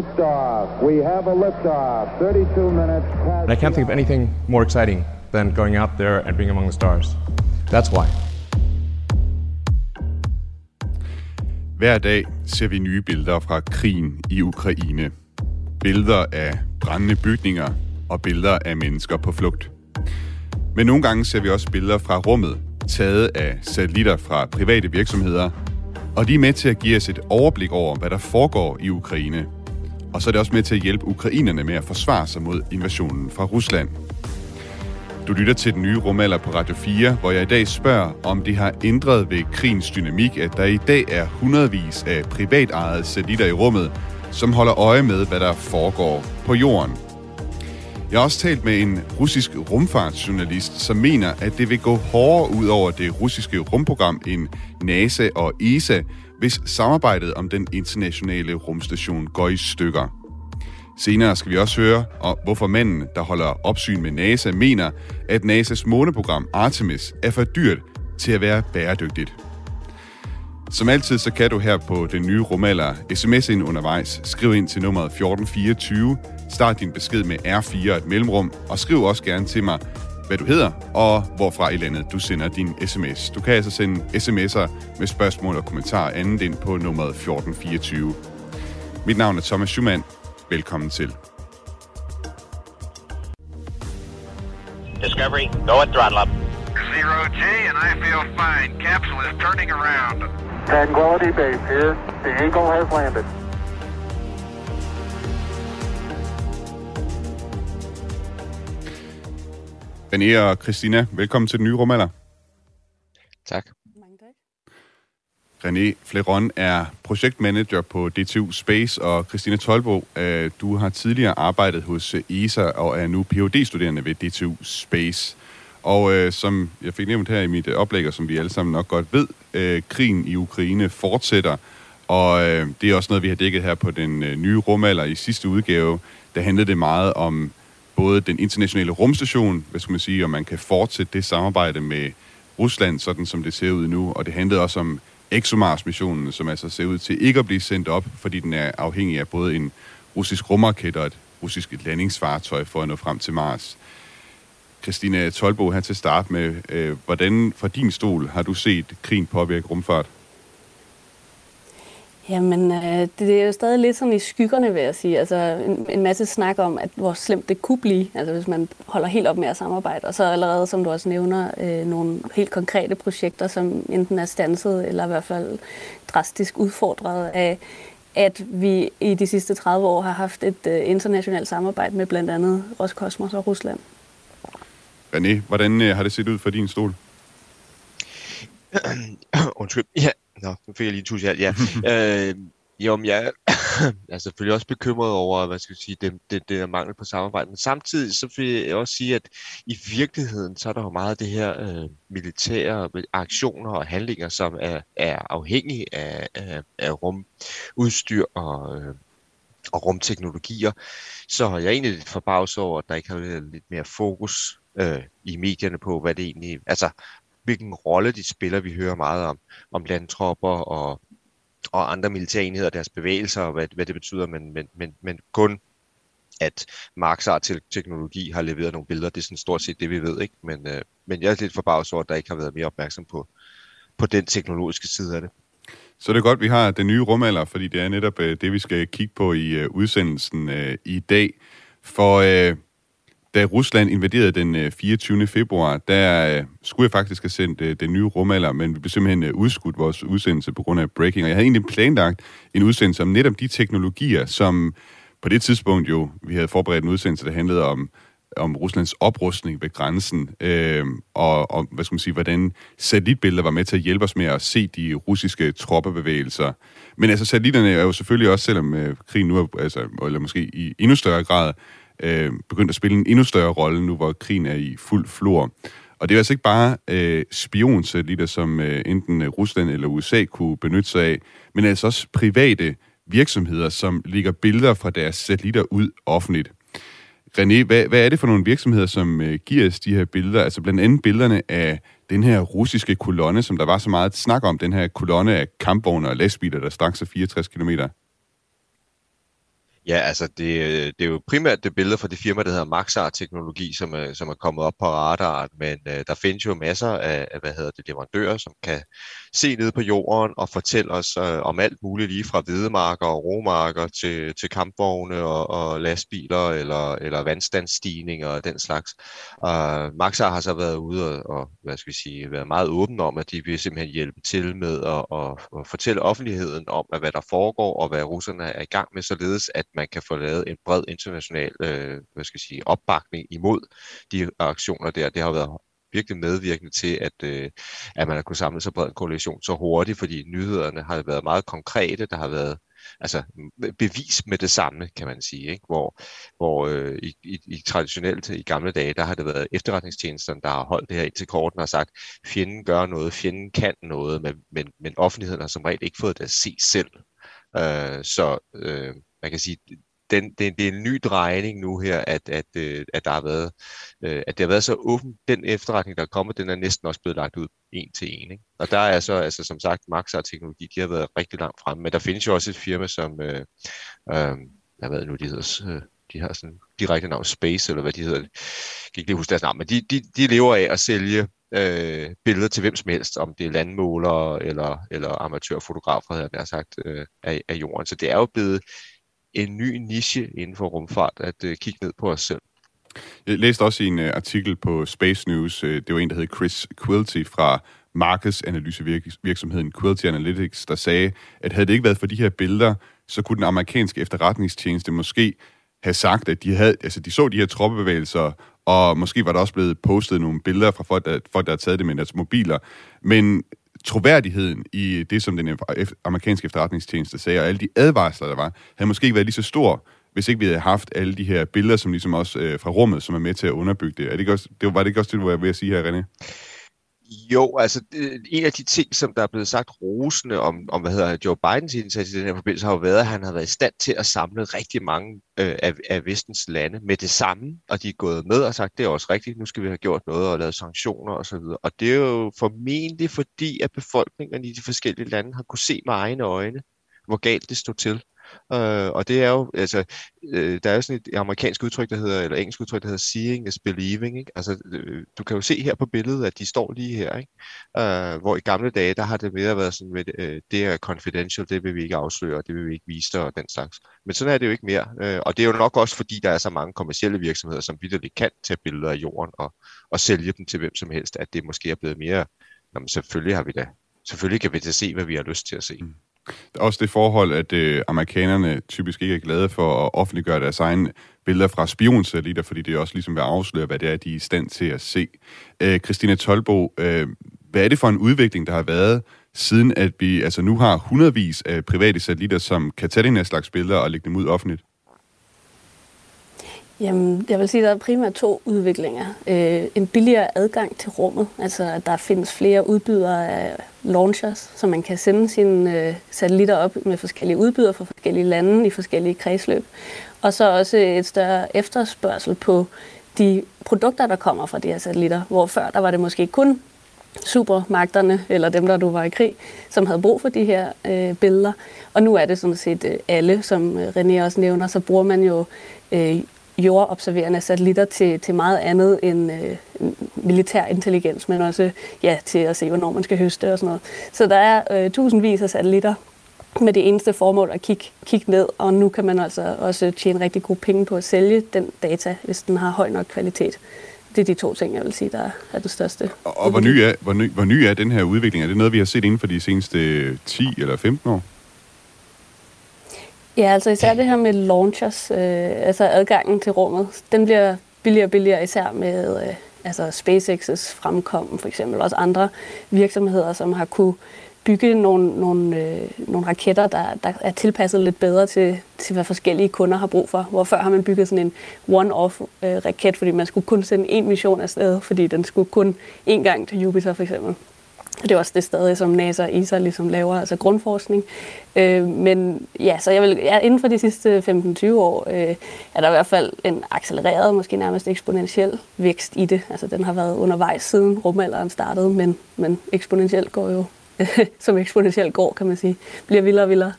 Liftoff. We have a liftoff. 32 minutes past. And I can't think of anything more exciting than going out there and being among the stars. That's why. Hver dag ser vi nye billeder fra krigen i Ukraine. Billeder af brændende bygninger og billeder af mennesker på flugt. Men nogle gange ser vi også billeder fra rummet, taget af satellitter fra private virksomheder, og de er med til at give os et overblik over, hvad der foregår i Ukraine. Og så er det også med til at hjælpe ukrainerne med at forsvare sig mod invasionen fra Rusland. Du lytter til den nye rumalder på Radio 4, hvor jeg i dag spørger, om det har ændret ved krigens dynamik, at der i dag er hundredvis af privatejede satellitter i rummet, som holder øje med, hvad der foregår på jorden. Jeg har også talt med en russisk rumfartsjournalist, som mener, at det vil gå hårdere ud over det russiske rumprogram end NASA og ESA, hvis samarbejdet om den internationale rumstation går i stykker. Senere skal vi også høre, og hvorfor manden, der holder opsyn med NASA, mener, at NASA's måneprogram Artemis er for dyrt til at være bæredygtigt. Som altid, så kan du her på den nye rumalder sms ind undervejs. Skriv ind til nummeret 1424. Start din besked med R4 et mellemrum, og skriv også gerne til mig, hvad du hedder, og hvorfra i landet du sender din sms. Du kan altså sende sms'er med spørgsmål og kommentarer andet ind på nummeret 1424. Mit navn er Thomas Schumann. Velkommen til. Discovery, go at throttle up. Zero G, and I feel fine. Capsule is turning around. Tranquility Base here. The Eagle has landed. René og Christina, velkommen til den nye rumalder. Tak. Mange tak. René Fleron er projektmanager på DTU Space, og Christina Tolbo, øh, du har tidligere arbejdet hos ESA og er nu Ph.D.-studerende ved DTU Space. Og øh, som jeg fik nævnt her i mit oplæg, og som vi alle sammen nok godt ved, øh, krigen i Ukraine fortsætter, og øh, det er også noget, vi har dækket her på den øh, nye rumalder i sidste udgave. Der handlede det meget om både den internationale rumstation, hvad skal man sige, om man kan fortsætte det samarbejde med Rusland, sådan som det ser ud nu, og det handlede også om ExoMars-missionen, som altså ser ud til ikke at blive sendt op, fordi den er afhængig af både en russisk rumraket og et russisk landingsfartøj for at nå frem til Mars. Christina Tolbo her til start med, øh, hvordan fra din stol har du set krigen påvirke rumfart? Jamen, øh, det, det er jo stadig lidt sådan i skyggerne, vil jeg sige. Altså, en, en masse snak om, at hvor slemt det kunne blive, altså hvis man holder helt op med at samarbejde. Og så allerede, som du også nævner, øh, nogle helt konkrete projekter, som enten er stanset, eller i hvert fald drastisk udfordret af, at vi i de sidste 30 år har haft et øh, internationalt samarbejde med blandt andet Roskosmos og Rusland. René, hvordan øh, har det set ud for din stol? Undskyld. Ja, nå, nu fik jeg lige en tus i alt, ja. øh, jo, men jeg er selvfølgelig også bekymret over, hvad skal jeg sige, det, det, det er mangel på samarbejde. Men samtidig så vil jeg også sige, at i virkeligheden, så er der jo meget af det her øh, militære aktioner og handlinger, som er, er afhængige af, af, af rumudstyr og, øh, og rumteknologier. Så jeg er egentlig lidt forbavset over, at der ikke har været lidt mere fokus øh, i medierne på, hvad det egentlig, altså hvilken rolle de spiller. Vi hører meget om, om landtropper og, og andre militære enheder, deres bevægelser og hvad, hvad det betyder, men, men, men, men kun at Maxar til teknologi har leveret nogle billeder. Det er sådan stort set det, vi ved. ikke. Men, øh, men jeg er lidt forbavset over, at der ikke har været mere opmærksom på, på den teknologiske side af det. Så det er godt, at vi har den nye rumalder, fordi det er netop øh, det, vi skal kigge på i øh, udsendelsen øh, i dag. For øh, da Rusland invaderede den øh, 24. februar, der øh, skulle jeg faktisk have sendt øh, den nye rumalder, men vi blev simpelthen udskudt vores udsendelse på grund af breaking. Og jeg havde egentlig planlagt en udsendelse om netop de teknologier, som på det tidspunkt jo, vi havde forberedt en udsendelse, der handlede om om Ruslands oprustning ved grænsen, øh, og og hvad skal man sige, hvordan satellitbilleder var med til at hjælpe os med at se de russiske troppebevægelser. Men altså, satellitterne er jo selvfølgelig også, selvom øh, krigen nu er, altså, eller måske i endnu større grad, øh, begyndt at spille en endnu større rolle nu, hvor krigen er i fuld flor. Og det er altså ikke bare øh, spionsatellitter, som øh, enten øh, Rusland eller USA kunne benytte sig af, men altså også private virksomheder, som ligger billeder fra deres satellitter ud offentligt. René, hvad, hvad er det for nogle virksomheder, som øh, giver os de her billeder? Altså blandt andet billederne af den her russiske kolonne, som der var så meget snak om, den her kolonne af kampvogne og lastbiler, der stak sig 64 km. Ja, altså det, det er jo primært det billede fra det firma, der hedder Maxar-teknologi, som er, som er kommet op på radaren, men øh, der findes jo masser af, af hvad hedder det, leverandører, som kan se ned på jorden og fortælle os øh, om alt muligt, lige fra hvedemarker og romarker til, til kampvogne og, og lastbiler eller, eller vandstandsstigninger og den slags. Øh, Maxa har så været ude og, og hvad skal vi sige, været meget åben om, at de vil simpelthen hjælpe til med at, at, at fortælle offentligheden om, at hvad der foregår og hvad russerne er i gang med, således at man kan få lavet en bred international øh, hvad skal jeg sige, opbakning imod de aktioner der. Det har været virkelig medvirkende til, at, øh, at man har kunnet samle så bred en koalition så hurtigt, fordi nyhederne har været meget konkrete. Der har været altså bevis med det samme, kan man sige, ikke? hvor, hvor øh, i, i, i traditionelt i gamle dage, der har det været efterretningstjenesterne, der har holdt det her ind til korten og sagt, fjenden gør noget, fjenden kan noget, men, men, men offentligheden har som regel ikke fået det at se selv. Øh, så øh, man kan sige, den, det, det er en ny drejning nu her, at, at, øh, at, der har været, øh, at det har været så åben. Den efterretning, der er kommet, den er næsten også blevet lagt ud en til en. Ikke? Og der er så, altså, som sagt, Maxar Teknologi, de har været rigtig langt fremme, men der findes jo også et firma, som, øh, øh, hvad ved nu, de hedder, øh, de har sådan direkte navn Space, eller hvad de hedder. Jeg kan ikke lige huske deres navn, men de, de, de lever af at sælge øh, billeder til hvem som helst, om det er landmålere eller, eller amatørfotografer, havde jeg sagt, øh, af, af jorden. Så det er jo blevet en ny niche inden for rumfart at øh, kigge ned på os selv. Jeg læste også en øh, artikel på Space News, Øh, det var en, der hed Chris Quilty fra markedsanalysevirksomheden Quilty Analytics, der sagde, at havde det ikke været for de her billeder, så kunne den amerikanske efterretningstjeneste måske have sagt, at de, havde, altså de så de her troppebevægelser, og måske var der også blevet postet nogle billeder fra folk, der, folk, der havde taget det med deres mobiler. Men troværdigheden i det, som den amerikanske efterretningstjeneste sagde, og alle de advarsler, der var, havde måske ikke været lige så stor, hvis ikke vi havde haft alle de her billeder, som ligesom også øh, fra rummet, som er med til at underbygge det. Er det, ikke også, det var det ikke også det, du var ved at sige her, René? Jo, altså øh, en af de ting, som der er blevet sagt rosende om, om hvad hedder Joe Bidens indsats i den her forbindelse, har jo været, at han har været i stand til at samle rigtig mange øh, af, af vestens lande med det samme, og de er gået med og sagt, det er også rigtigt, nu skal vi have gjort noget og lavet sanktioner osv. Og, og det er jo formentlig fordi, at befolkningerne i de forskellige lande har kunne se med egne øjne, hvor galt det stod til. Øh, og det er jo, altså, øh, der er jo sådan et amerikansk udtryk, der hedder, eller engelsk udtryk, der hedder seeing is believing, ikke? Altså, øh, du kan jo se her på billedet, at de står lige her, ikke? Øh, hvor i gamle dage, der har det mere været sådan, med, øh, det er confidential, det vil vi ikke afsløre, det vil vi ikke vise dig, og den slags. Men sådan er det jo ikke mere, Øh, og det er jo nok også, fordi der er så mange kommersielle virksomheder, som vidderligt kan tage billeder af jorden og, og sælge dem til hvem som helst, at det måske er blevet mere, jamen selvfølgelig har vi da, selvfølgelig kan vi da se, hvad vi har lyst til at se. Mm. Også det forhold, at øh, amerikanerne typisk ikke er glade for at offentliggøre deres egne billeder fra spionsatellitter, fordi det også ligesom vil afsløre, hvad det er, de er i stand til at se. Øh, Christina Tolbo, øh, hvad er det for en udvikling, der har været, siden at vi altså nu har hundredvis af private satellitter, som kan tage den her slags billeder og lægge dem ud offentligt? Jamen, jeg vil sige, at der er primært to udviklinger. Øh, en billigere adgang til rummet, altså at der findes flere udbydere af launchers, så man kan sende sine øh, satellitter op med forskellige udbydere fra forskellige lande i forskellige kredsløb. Og så også et større efterspørgsel på de produkter, der kommer fra de her satellitter, hvor før der var det måske kun supermagterne, eller dem, der du var i krig, som havde brug for de her øh, billeder. Og nu er det sådan set øh, alle, som øh, René også nævner, så bruger man jo øh, jordobserverende satellitter til, til meget andet end øh, militær intelligens, men også ja, til at se, hvornår man skal høste og sådan noget. Så der er øh, tusindvis af satellitter med det eneste formål at kigge, kigge ned, og nu kan man altså også tjene rigtig gode penge på at sælge den data, hvis den har høj nok kvalitet. Det er de to ting, jeg vil sige, der er det største. Og, og hvor, ny er, hvor, ny, hvor ny er den her udvikling? Er det noget, vi har set inden for de seneste øh, 10 eller 15 år? Ja, altså især det her med launchers, øh, altså adgangen til rummet, den bliver billigere og billigere, især med øh, altså SpaceX's fremkommen, for eksempel også andre virksomheder, som har kunne bygge nogle, nogle, øh, nogle raketter, der, der er tilpasset lidt bedre til, til, hvad forskellige kunder har brug for. Hvor før har man bygget sådan en one-off øh, fordi man skulle kun sende en mission afsted, fordi den skulle kun en gang til Jupiter for eksempel. Det er også det stadig, som NASA og ESA ligesom laver, altså grundforskning. Øh, men ja, så jeg vil, ja, inden for de sidste 15-20 år øh, er der i hvert fald en accelereret, måske nærmest eksponentiel vækst i det. Altså den har været undervejs siden rumalderen startede, men, men eksponentielt går jo, som eksponentielt går, kan man sige, bliver vildere og vildere.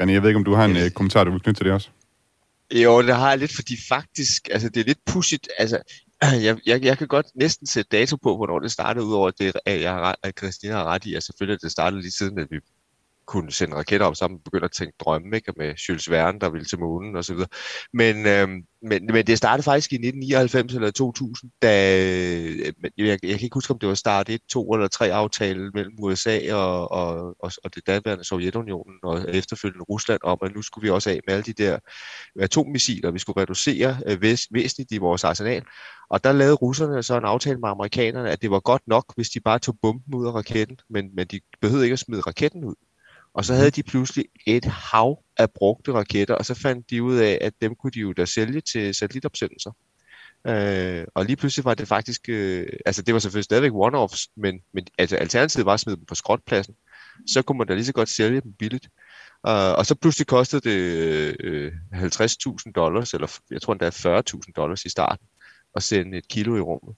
René, jeg ved ikke, om du har en. Øh, kommentar, du vil knytte til det også? Jo, det har jeg lidt, fordi faktisk, altså det er lidt pudsigt, altså jeg, jeg, jeg kan godt næsten sætte dato på, hvornår det startede, udover det, at, jeg har, at Christina har ret i, at selvfølgelig at det startede lige siden, at vi kunne sende raketter op, sammen, begynder at tænke drømme, ikke? Med Jules Verne, der ville til månen og så videre. Men, øh, men, men det startede faktisk i 1999 eller 2000, da, jeg, jeg kan ikke huske, om det var start 1, 2 eller 3 aftale mellem USA og, og, og, og det daværende Sovjetunionen og efterfølgende Rusland om, at nu skulle vi også af med alle de der atommissiler, vi skulle reducere øh, væs, væsentligt i vores arsenal. Og der lavede russerne så en aftale med amerikanerne, at det var godt nok, hvis de bare tog bomben ud af raketten, men, men de behøvede ikke at smide raketten ud. Og så havde de pludselig et hav af brugte raketter, og så fandt de ud af, at dem kunne de jo da sælge til satellitopsendelser. Øh, og lige pludselig var det faktisk, øh, altså det var selvfølgelig stadigvæk one-offs, men, men altså, alternativet var at smide dem på skrotpladsen. Så kunne man da lige så godt sælge dem billigt. Uh, og så pludselig kostede det øh, 50.000 dollars, eller jeg tror endda 40.000 dollars i starten, at sende et kilo i rummet.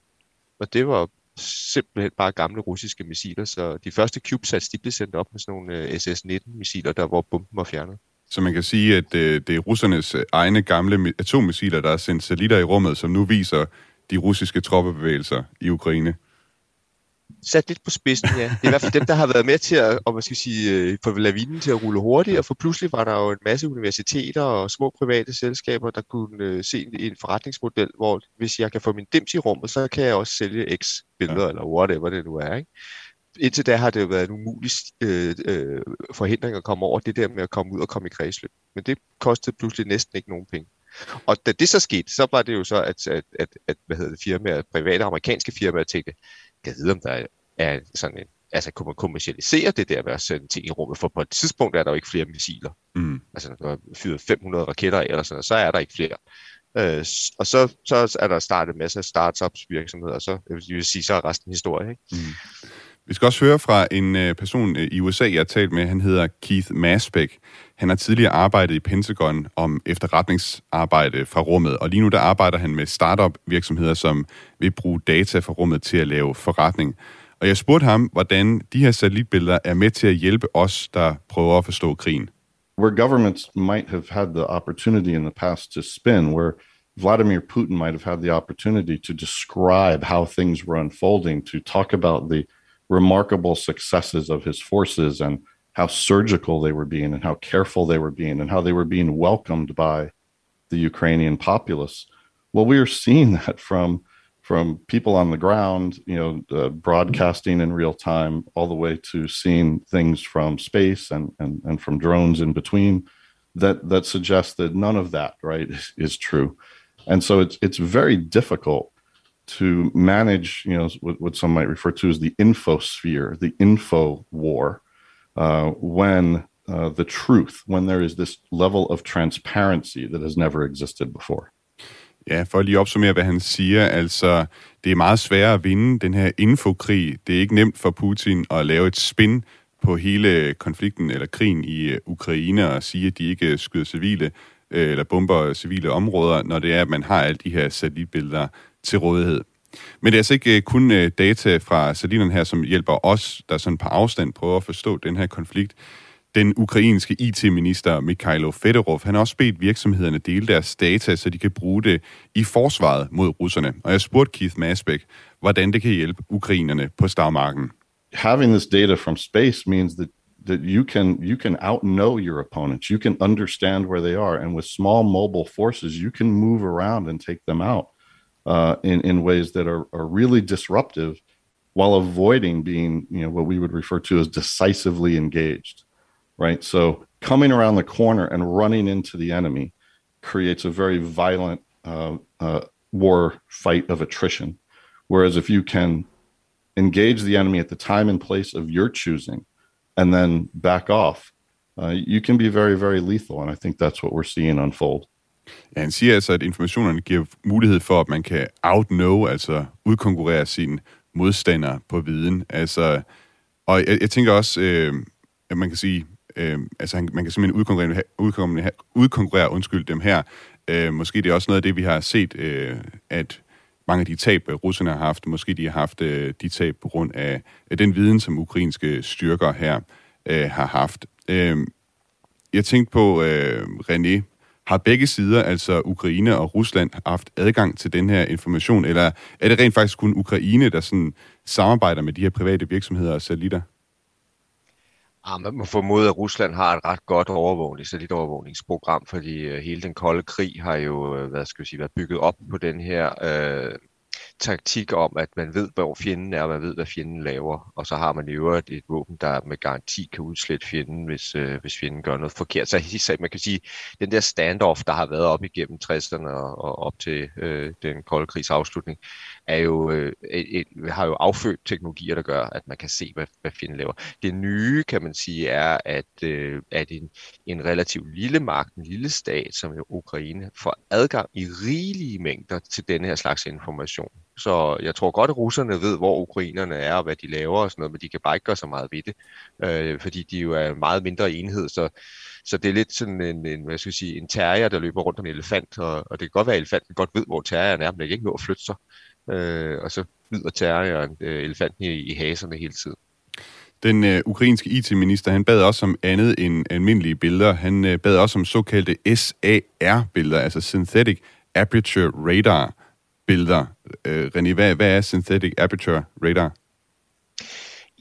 Og det var simpelthen bare gamle russiske missiler, så de første CubeSats, de blev sendt op med sådan nogle øh, SS-19-missiler, der hvor bomben var fjernet. Så man kan sige, at øh, det er russernes øh, egne gamle atommissiler, der er sendt satellitter i rummet, som nu viser de russiske troppebevægelser i Ukraine. Sat lidt på spidsen, ja. Det er i hvert fald dem, der har været med til at, og man skal sige, øh, få lavinen til at rulle hurtigt, og for pludselig var der jo en masse universiteter og små private selskaber, der kunne øh, se en, en forretningsmodel, hvor hvis jeg kan få min dims i rummet, så kan jeg også sælge x billeder, ja. eller whatever det nu er, ikke? Indtil da har det jo været en umulig øh, øh, forhindring at komme over det der med at komme ud og komme i kredsløb. Men det kostede pludselig næsten ikke nogen penge. Og da det så skete, så var det jo så, at, at, at, at hvad hedder det, firmaer, private amerikanske firmaer tænkte, kan vide, om der er sådan en, altså kunne man kommercialisere det der med at sende ting i rummet, for på et tidspunkt er der jo ikke flere missiler. Mm. Altså, når der er fyret 500 raketter af, eller sådan så er der ikke flere. Øh, og så, så er der startet en masse startups virksomheder, og så, jeg vil- sige, så er resten historie. Ikke? Vi skal også høre fra en øh, person øh, i USA, jeg har talt med. Han hedder Keith Masbeck. Han har tidligere arbejdet i Pentagon om efterretningsarbejde fra rummet, og lige nu der arbejder han med startup virksomheder, som vil bruge data fra rummet til at lave forretning. Og jeg spurgte ham, hvordan de her satellitbilleder er med til at hjælpe os, der prøver at forstå krigen. where governments might have had the opportunity in the past to spin, where Vladimir Putin might have had the opportunity to describe how things were unfolding, to talk about the remarkable successes of his forces and how surgical they were being and how careful they were being and how they were being welcomed by the Ukrainian populace. Well, we are seeing that from from people on the ground, you know, uh, broadcasting in real time, all the way to seeing things from space and and, and from drones in between, that that suggests that none of that right is, is true, and so it's it's very difficult to manage, you know, what, what some might refer to as the infosphere, the info war, uh, when uh, the truth, when there is this level of transparency that has never existed before. Ja, for at lige opsummere, hvad han siger, altså, det er meget sværere at vinde den her infokrig. Det er ikke nemt for Putin at lave et spin på hele konflikten eller krigen i øh, Ukraine og sige, at de ikke skyder civile øh, eller bomber civile områder, når det er, at man har alle de her satellitbilleder til rådighed. Men det er altså ikke øh, kun øh, data fra satellitterne her, som hjælper os, der sådan på afstand prøver at forstå den her konflikt. Den ukrainske IT-minister Mikhailo Fedorov, han har også bedt virksomhederne dele deres data, så de kan bruge det i forsvaret mod russerne. Og jeg spurgte Keith Masbeck, hvordan det kan hjælpe ukrainerne på stavmarken. having this data from space means that that you can you can outknow your opponents you can understand where they are and with small mobile forces you can move around and take them out uh, in in ways that are, are really disruptive while avoiding being you know what we would refer to as decisively engaged right so coming around the corner and running into the enemy creates a very violent uh, uh, war fight of attrition whereas if you can engage the enemy at the time and place of your choosing and then back off, uh, you can be very, very lethal. And I think that's what we're seeing unfold. Ja, han siger altså, at informationerne giver mulighed for, at man kan outknow, altså udkonkurrere sine modstandere på viden. Altså, og jeg, jeg tænker også, øh, at man kan sige, øh, altså han, man kan simpelthen udkonkurrere, udkonkurrere, udkonkurrere undskyld, dem her. Øh, måske det er også noget af det, vi har set, øh, at mange af de tab, øh, russerne har haft, måske de har haft øh, de tab på grund af, af den viden, som ukrainske styrker her øh, har haft. Øh, jeg tænkte på, øh, René, har begge sider, altså Ukraine og Rusland, haft adgang til den her information, eller er det rent faktisk kun Ukraine, der sådan samarbejder med de her private virksomheder og satellitter? Ah, man må formode, at Rusland har et ret godt overvågning, satellitovervågningsprogram, fordi øh, hele den kolde krig har jo øh, hvad skal vi sige, været bygget op på den her øh, taktik om, at man ved, hvor fjenden er, og man ved, hvad fjenden laver. Og så har man i øvrigt et våben, der med garanti kan udslette fjenden, hvis, øh, hvis fjenden gør noget forkert. Så man kan sige, den der standoff, der har været op igennem 60'erne og, og op til øh, den kolde krigs afslutning, er jo, øh, et, et, har jo affødt teknologier, der gør, at man kan se, hvad, hvad fjenden laver. Det nye, kan man sige, er, at, øh, at en, en relativt lille magt, en lille stat, som jo Ukraine, får adgang i rigelige mængder til denne her slags information. Så jeg tror godt, at russerne ved, hvor ukrainerne er og hvad de laver og sådan noget, men de kan bare ikke gøre så meget ved det, øh, fordi de jo er en meget mindre enhed. Så, så det er lidt sådan en, en, hvad skal jeg sige, en terrier, der løber rundt om en elefant, og, og det kan godt være, at elefanten godt ved, hvor terrieren er, men det kan ikke nå at flytte sig. Øh, og så bider terrieren øh, elefanten i, i haserne hele tiden. Den øh, ukrainske IT-minister, han bad også om andet end almindelige billeder. Han øh, bad også om såkaldte SAR-billeder, altså Synthetic Aperture Radar billeder. Øh, René, hvad, hvad er Synthetic Aperture Radar?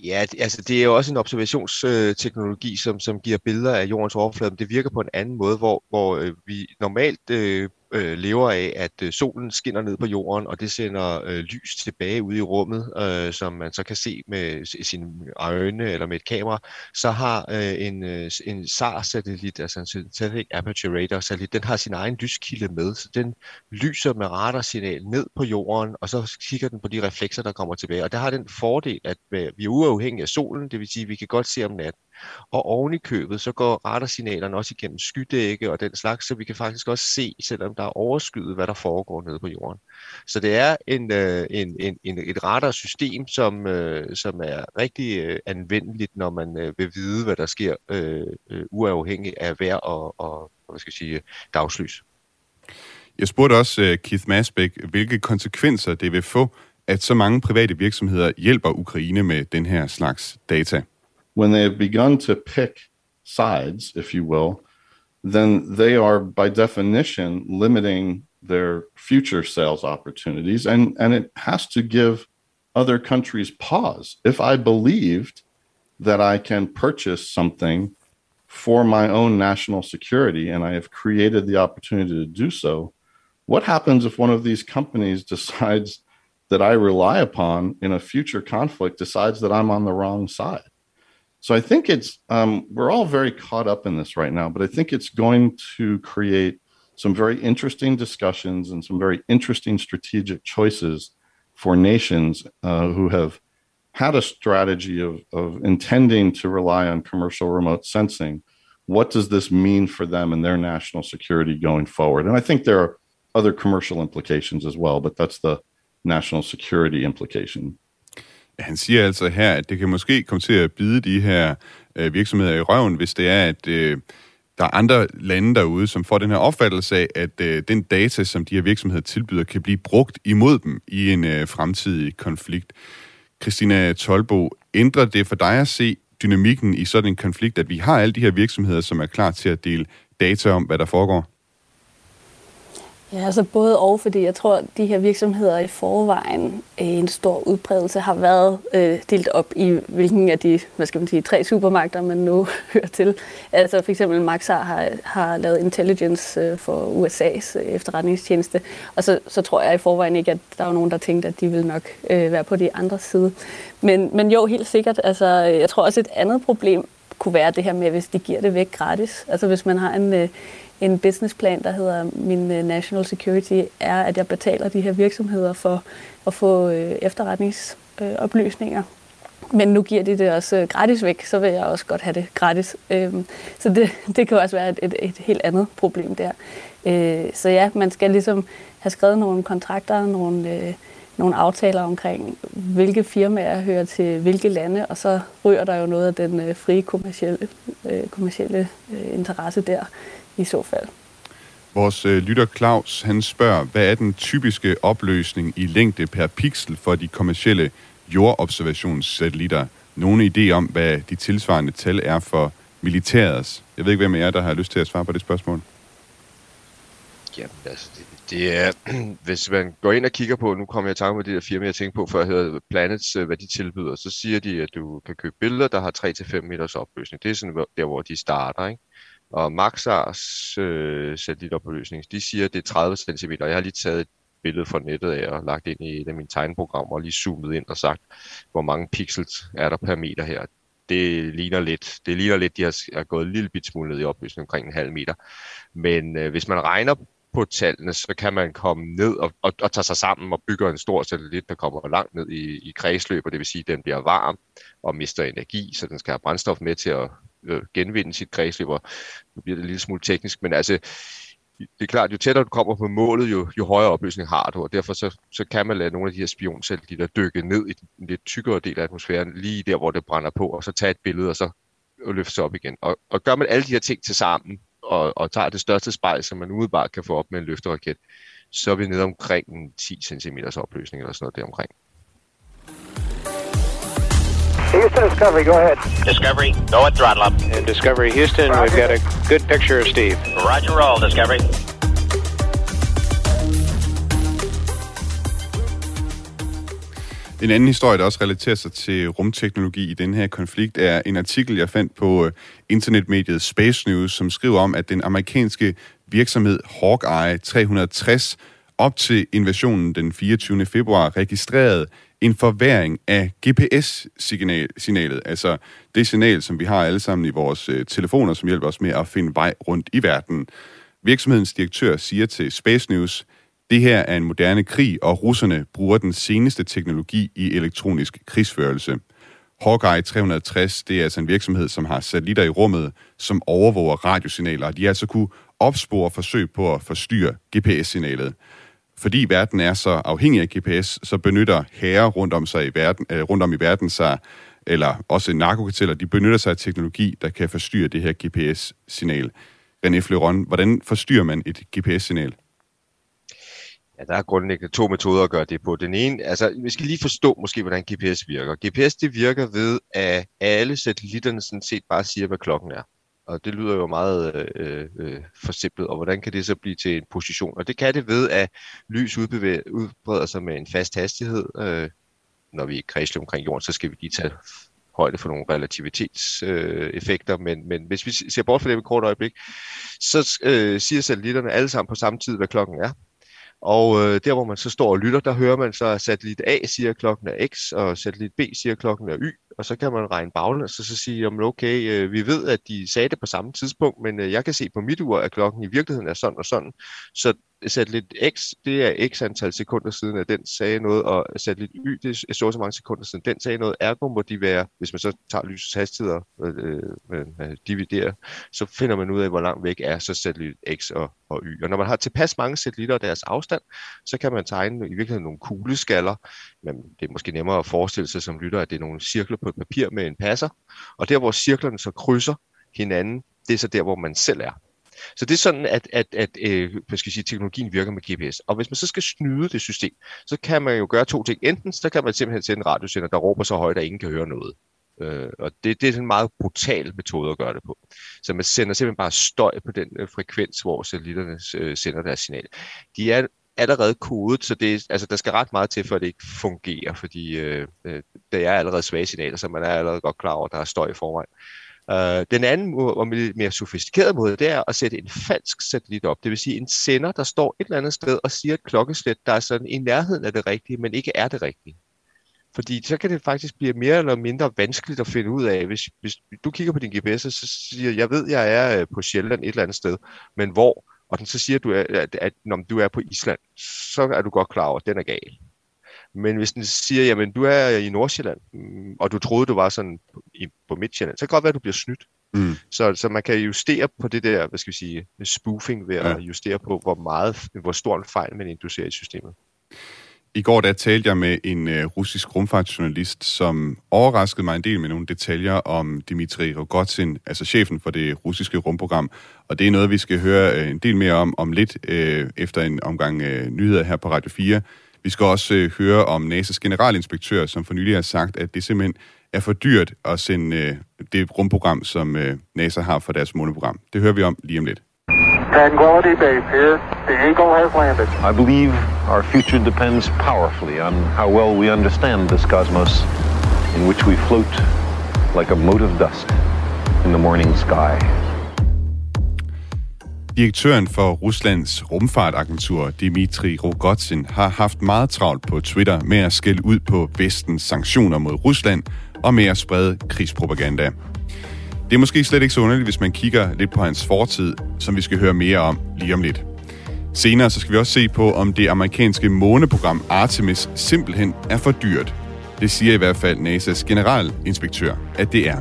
Ja, altså det er jo også en observationsteknologi, som, som giver billeder af jordens overflade, men det virker på en anden måde, hvor, hvor øh, vi normalt øh, øh, lever af, at øh, solen skinner ned på jorden, og det sender øh, lys tilbage ud i rummet, øh, som man så kan se med sine øjne eller med et kamera, så har øh, en, øh, en SAR-satellit, altså en Synthetic Aperture Radar satellit, den har sin egen lyskilde med, så den lyser med radarsignal ned på jorden, og så kigger den på de reflekser, der kommer tilbage. Og der har den fordel, at øh, vi er uafhængige af solen, det vil sige, at vi kan godt se om natten. Og oven i købet, så går radarsignalerne også igennem skydække og den slags, så vi kan faktisk også se, selvom der er overskyet, hvad der foregår nede på jorden. Så det er en, øh, en, en, en, et radarsystem, som, øh, som er rigtig øh, anvendeligt, når man vil vide, hvad der sker, øh, uafhængigt af vejr og, og hvad skal jeg sige, dagslys. Jeg spurgte også Keith Masbæk, hvilke konsekvenser det vil få, at så mange private virksomheder hjælper Ukraine med den her slags data. When they have begun to pick sides, if you will, then they are by definition limiting their future sales opportunities. And, and it has to give other countries pause. If I believed that I can purchase something for my own national security and I have created the opportunity to do so, what happens if one of these companies decides that I rely upon in a future conflict decides that I'm on the wrong side? So I think it's um, we're all very caught up in this right now, but I think it's going to create some very interesting discussions and some very interesting strategic choices for nations uh, who have had a strategy of, of intending to rely on commercial remote sensing. What does this mean for them and their national security going forward? And I think there are other commercial implications as well, but that's the national security implication. Han siger altså her, at det kan måske komme til at bide de her øh, virksomheder i røven, hvis det er, at øh, der er andre lande derude, som får den her opfattelse af, at øh, den data, som de her virksomheder tilbyder, kan blive brugt imod dem i en øh, fremtidig konflikt. Christina Tolbo, ændrer det for dig at se dynamikken i sådan en konflikt, at vi har alle de her virksomheder, som er klar til at dele data om, hvad der foregår? Ja, altså både og, fordi jeg tror, at de her virksomheder i forvejen øh, en stor udbredelse har været øh, delt op i, hvilken af de, hvad skal man sige, tre supermagter, man nu hører til. Altså for eksempel Maxar har, har lavet intelligence øh, for USA's øh, efterretningstjeneste, og så, så tror jeg i forvejen ikke, at der er nogen, der tænkte, at de vil nok øh, være på de andre side. Men, men jo, helt sikkert. Altså, jeg tror også et andet problem kunne være det her med, hvis de giver det væk gratis. Altså hvis man har en... Øh, en businessplan, der hedder min øh, national security, er, at jeg betaler de her virksomheder for at få øh, efterretningsoplysninger. Men nu giver de det også øh, gratis væk, så vil jeg også godt have det gratis. Øhm, så det, det kan også være et, et, et helt andet problem der. Så ja, man skal ligesom have skrevet nogle kontrakter, nogle, nogle aftaler omkring, hvilke firmaer hører til hvilke lande, og så ryger der jo noget af den frie kommercielle, kommercielle interesse der i så fald. Vores øh, lytter Claus, han spørger, hvad er den typiske opløsning i længde per pixel for de kommercielle jordobservationssatellitter? Nogle idé om, hvad de tilsvarende tal er for militærets? Jeg ved ikke, hvem af jer, der har lyst til at svare på det spørgsmål. Jamen, altså, det, det er, hvis man går ind og kigger på, nu kommer jeg i tanke med det der firma, jeg tænkte på før, hedder Planets, øh, hvad de tilbyder, så siger de, at du kan købe billeder, der har 3-5 meters opløsning. Det er sådan der, hvor de starter, ikke? Og Maxars øh, satellitopløsning, de siger, at det er 30 cm. Jeg har lige taget et billede fra nettet af og lagt ind i et af mine tegneprogrammer og lige zoomet ind og sagt, hvor mange pixels er der per meter her. Det ligner lidt, det ligner lidt, de har, er gået en lille bit smule ned i opløsning omkring en halv meter. Men øh, hvis man regner på tallene, så kan man komme ned og, og, og tage sig sammen og bygge en stor satellit, der kommer langt ned i, i kredsløb, og det vil sige, at den bliver varm og mister energi, så den skal have brændstof med til at øh, genvinde sit kredsløb. Og nu bliver det en lille smule teknisk, men altså, det er klart, jo tættere du kommer på målet, jo, jo højere opløsning har du, og derfor så, så kan man lade nogle af de her spionsatellitter dykke ned i den lidt tykkere del af atmosfæren, lige der, hvor det brænder på, og så tage et billede, og så løfte sig op igen. Og, og gør man alle de her ting til sammen, og, og tager det største spejl, som man umiddelbart kan få op med en løfteraket, så er vi nede omkring 10 cm opløsning eller sådan noget deromkring. Houston Discovery, go ahead. Discovery, go at throttle up. And Discovery Houston, we've got a good picture of Steve. Roger roll, Discovery. En anden historie, der også relaterer sig til rumteknologi i den her konflikt, er en artikel, jeg fandt på øh, internetmediet Space News, som skriver om, at den amerikanske virksomhed Hawkeye 360 op til invasionen den 24. februar registrerede en forværing af GPS-signalet, altså det signal, som vi har alle sammen i vores øh, telefoner, som hjælper os med at finde vej rundt i verden. Virksomhedens direktør siger til Space News, det her er en moderne krig, og russerne bruger den seneste teknologi i elektronisk krigsførelse. Hawkeye 360, det er altså en virksomhed, som har satellitter i rummet, som overvåger radiosignaler. De har altså kunne opspore forsøg på at forstyrre GPS-signalet. Fordi verden er så afhængig af GPS, så benytter herrer rundt om, sig i verden, øh, rundt om i verden sig, eller også narkokarteller, de benytter sig af teknologi, der kan forstyrre det her GPS-signal. René Fleuron, hvordan forstyrrer man et GPS-signal? Ja, der er grundlæggende to metoder at gøre det på. Den ene, altså vi skal lige forstå måske, hvordan GPS virker. GPS det virker ved, at alle satellitterne sådan set bare siger, hvad klokken er. Og det lyder jo meget øh, øh, forsimplet, og hvordan kan det så blive til en position? Og det kan det ved, at lys udbevæger, udbreder sig med en fast hastighed. Øh, når vi er kredsløb omkring jorden, så skal vi lige tage højde for nogle relativitetseffekter, øh, men, men hvis vi ser bort fra det et kort øjeblik, så øh, siger satellitterne alle sammen på samme tid, hvad klokken er. Og øh, der, hvor man så står og lytter, der hører man så, at satellit A siger, at klokken er X, og satellit B siger, at klokken er Y, og så kan man regne baglæns og så sige, om okay, øh, vi ved, at de sagde det på samme tidspunkt, men øh, jeg kan se på mit ur, at klokken i virkeligheden er sådan og sådan. Så satellit X, det er x antal sekunder siden, at den sagde noget, og satellit Y, det er så så mange sekunder siden, den sagde noget. Ergo må de være, hvis man så tager lysets hastigheder og øh, øh, dividerer, så finder man ud af, hvor langt væk er så satellit X og, og Y. Og når man har tilpas mange satellitter og deres afstand, så kan man tegne i virkeligheden nogle kugleskaller, men det er måske nemmere at forestille sig som lytter, at det er nogle cirkler på et papir med en passer, og der hvor cirklerne så krydser hinanden, det er så der, hvor man selv er. Så det er sådan, at, at, at øh, hvad skal jeg sige, teknologien virker med GPS. Og hvis man så skal snyde det system, så kan man jo gøre to ting. Enten så kan man simpelthen sende en radiosender, der råber så højt, at ingen kan høre noget. Øh, og det, det er en meget brutal metode at gøre det på. Så man sender simpelthen bare støj på den øh, frekvens, hvor satellitterne øh, sender deres signal. De er allerede kodet, så det, altså, der skal ret meget til, for at det ikke fungerer, fordi øh, øh der det er allerede svage signaler, så man er allerede godt klar over, at der er støj i forvejen. Øh, den anden og mere sofistikerede måde, det er at sætte en falsk satellit op. Det vil sige en sender, der står et eller andet sted og siger et klokkeslæt, der er sådan i nærheden af det rigtige, men ikke er det rigtige. Fordi så kan det faktisk blive mere eller mindre vanskeligt at finde ud af. Hvis, hvis du kigger på din GPS, så siger jeg ved, jeg er øh, på Sjælland et eller andet sted, men hvor? Og den så siger du, at, at, når du er på Island, så er du godt klar over, at den er gal. Men hvis den siger, jamen du er i Nordsjælland, mm, og du troede, du var sådan i, på Midtjylland, så kan det godt være, at du bliver snydt. Mm. Så, så man kan justere på det der, hvad skal vi sige, spoofing ved ja. at justere på, hvor meget, hvor stor en fejl man inducerer i systemet. I går der talte jeg med en øh, russisk rumfartsjournalist, som overraskede mig en del med nogle detaljer om Dmitri Rogozin, altså chefen for det russiske rumprogram. Og det er noget, vi skal høre øh, en del mere om om lidt øh, efter en omgang øh, nyheder her på Radio 4. Vi skal også øh, høre om NASA's generalinspektør, som for nylig har sagt, at det simpelthen er for dyrt at sende øh, det rumprogram, som øh, NASA har for deres måneprogram. Det hører vi om lige om lidt. Tranquility Base here. The Eagle has landed. I believe our future depends powerfully on how well we understand this cosmos in which we float like a mote of dust in the morning sky. Direktøren for Ruslands rumfartagentur, Dmitri Rogozin, har haft meget travlt på Twitter med at skælde ud på vestens sanktioner mod Rusland og med at sprede krigspropaganda. Det er måske slet ikke så underligt, hvis man kigger lidt på hans fortid, som vi skal høre mere om lige om lidt. Senere så skal vi også se på, om det amerikanske måneprogram Artemis simpelthen er for dyrt. Det siger i hvert fald NASA's generalinspektør, at det er.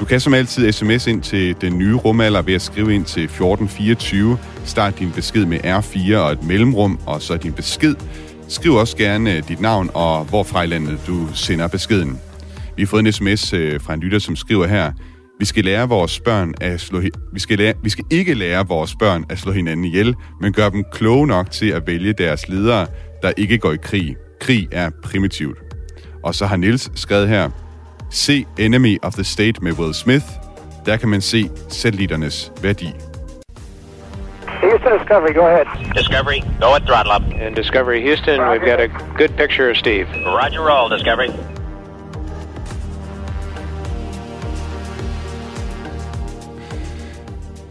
Du kan som altid sms ind til den nye rumalder ved at skrive ind til 1424. Start din besked med R4 og et mellemrum, og så din besked. Skriv også gerne øh, dit navn og hvorfra i landet du sender beskeden. Vi har fået en sms øh, fra en lytter, som skriver her, vi skal lære vores børn at slå vi skal, lære, vi skal ikke lære vores børn at slå hinanden ihjel, men gøre dem kloge nok til at vælge deres ledere, der ikke går i krig. Krig er primitivt. Og så har Nils skrevet her, se Enemy of the State med Will Smith. Der kan man se satellitternes værdi. Houston Discovery, go ahead. Discovery, go at throttle up. And Discovery Houston, we've got a good picture of Steve. Roger roll, Discovery.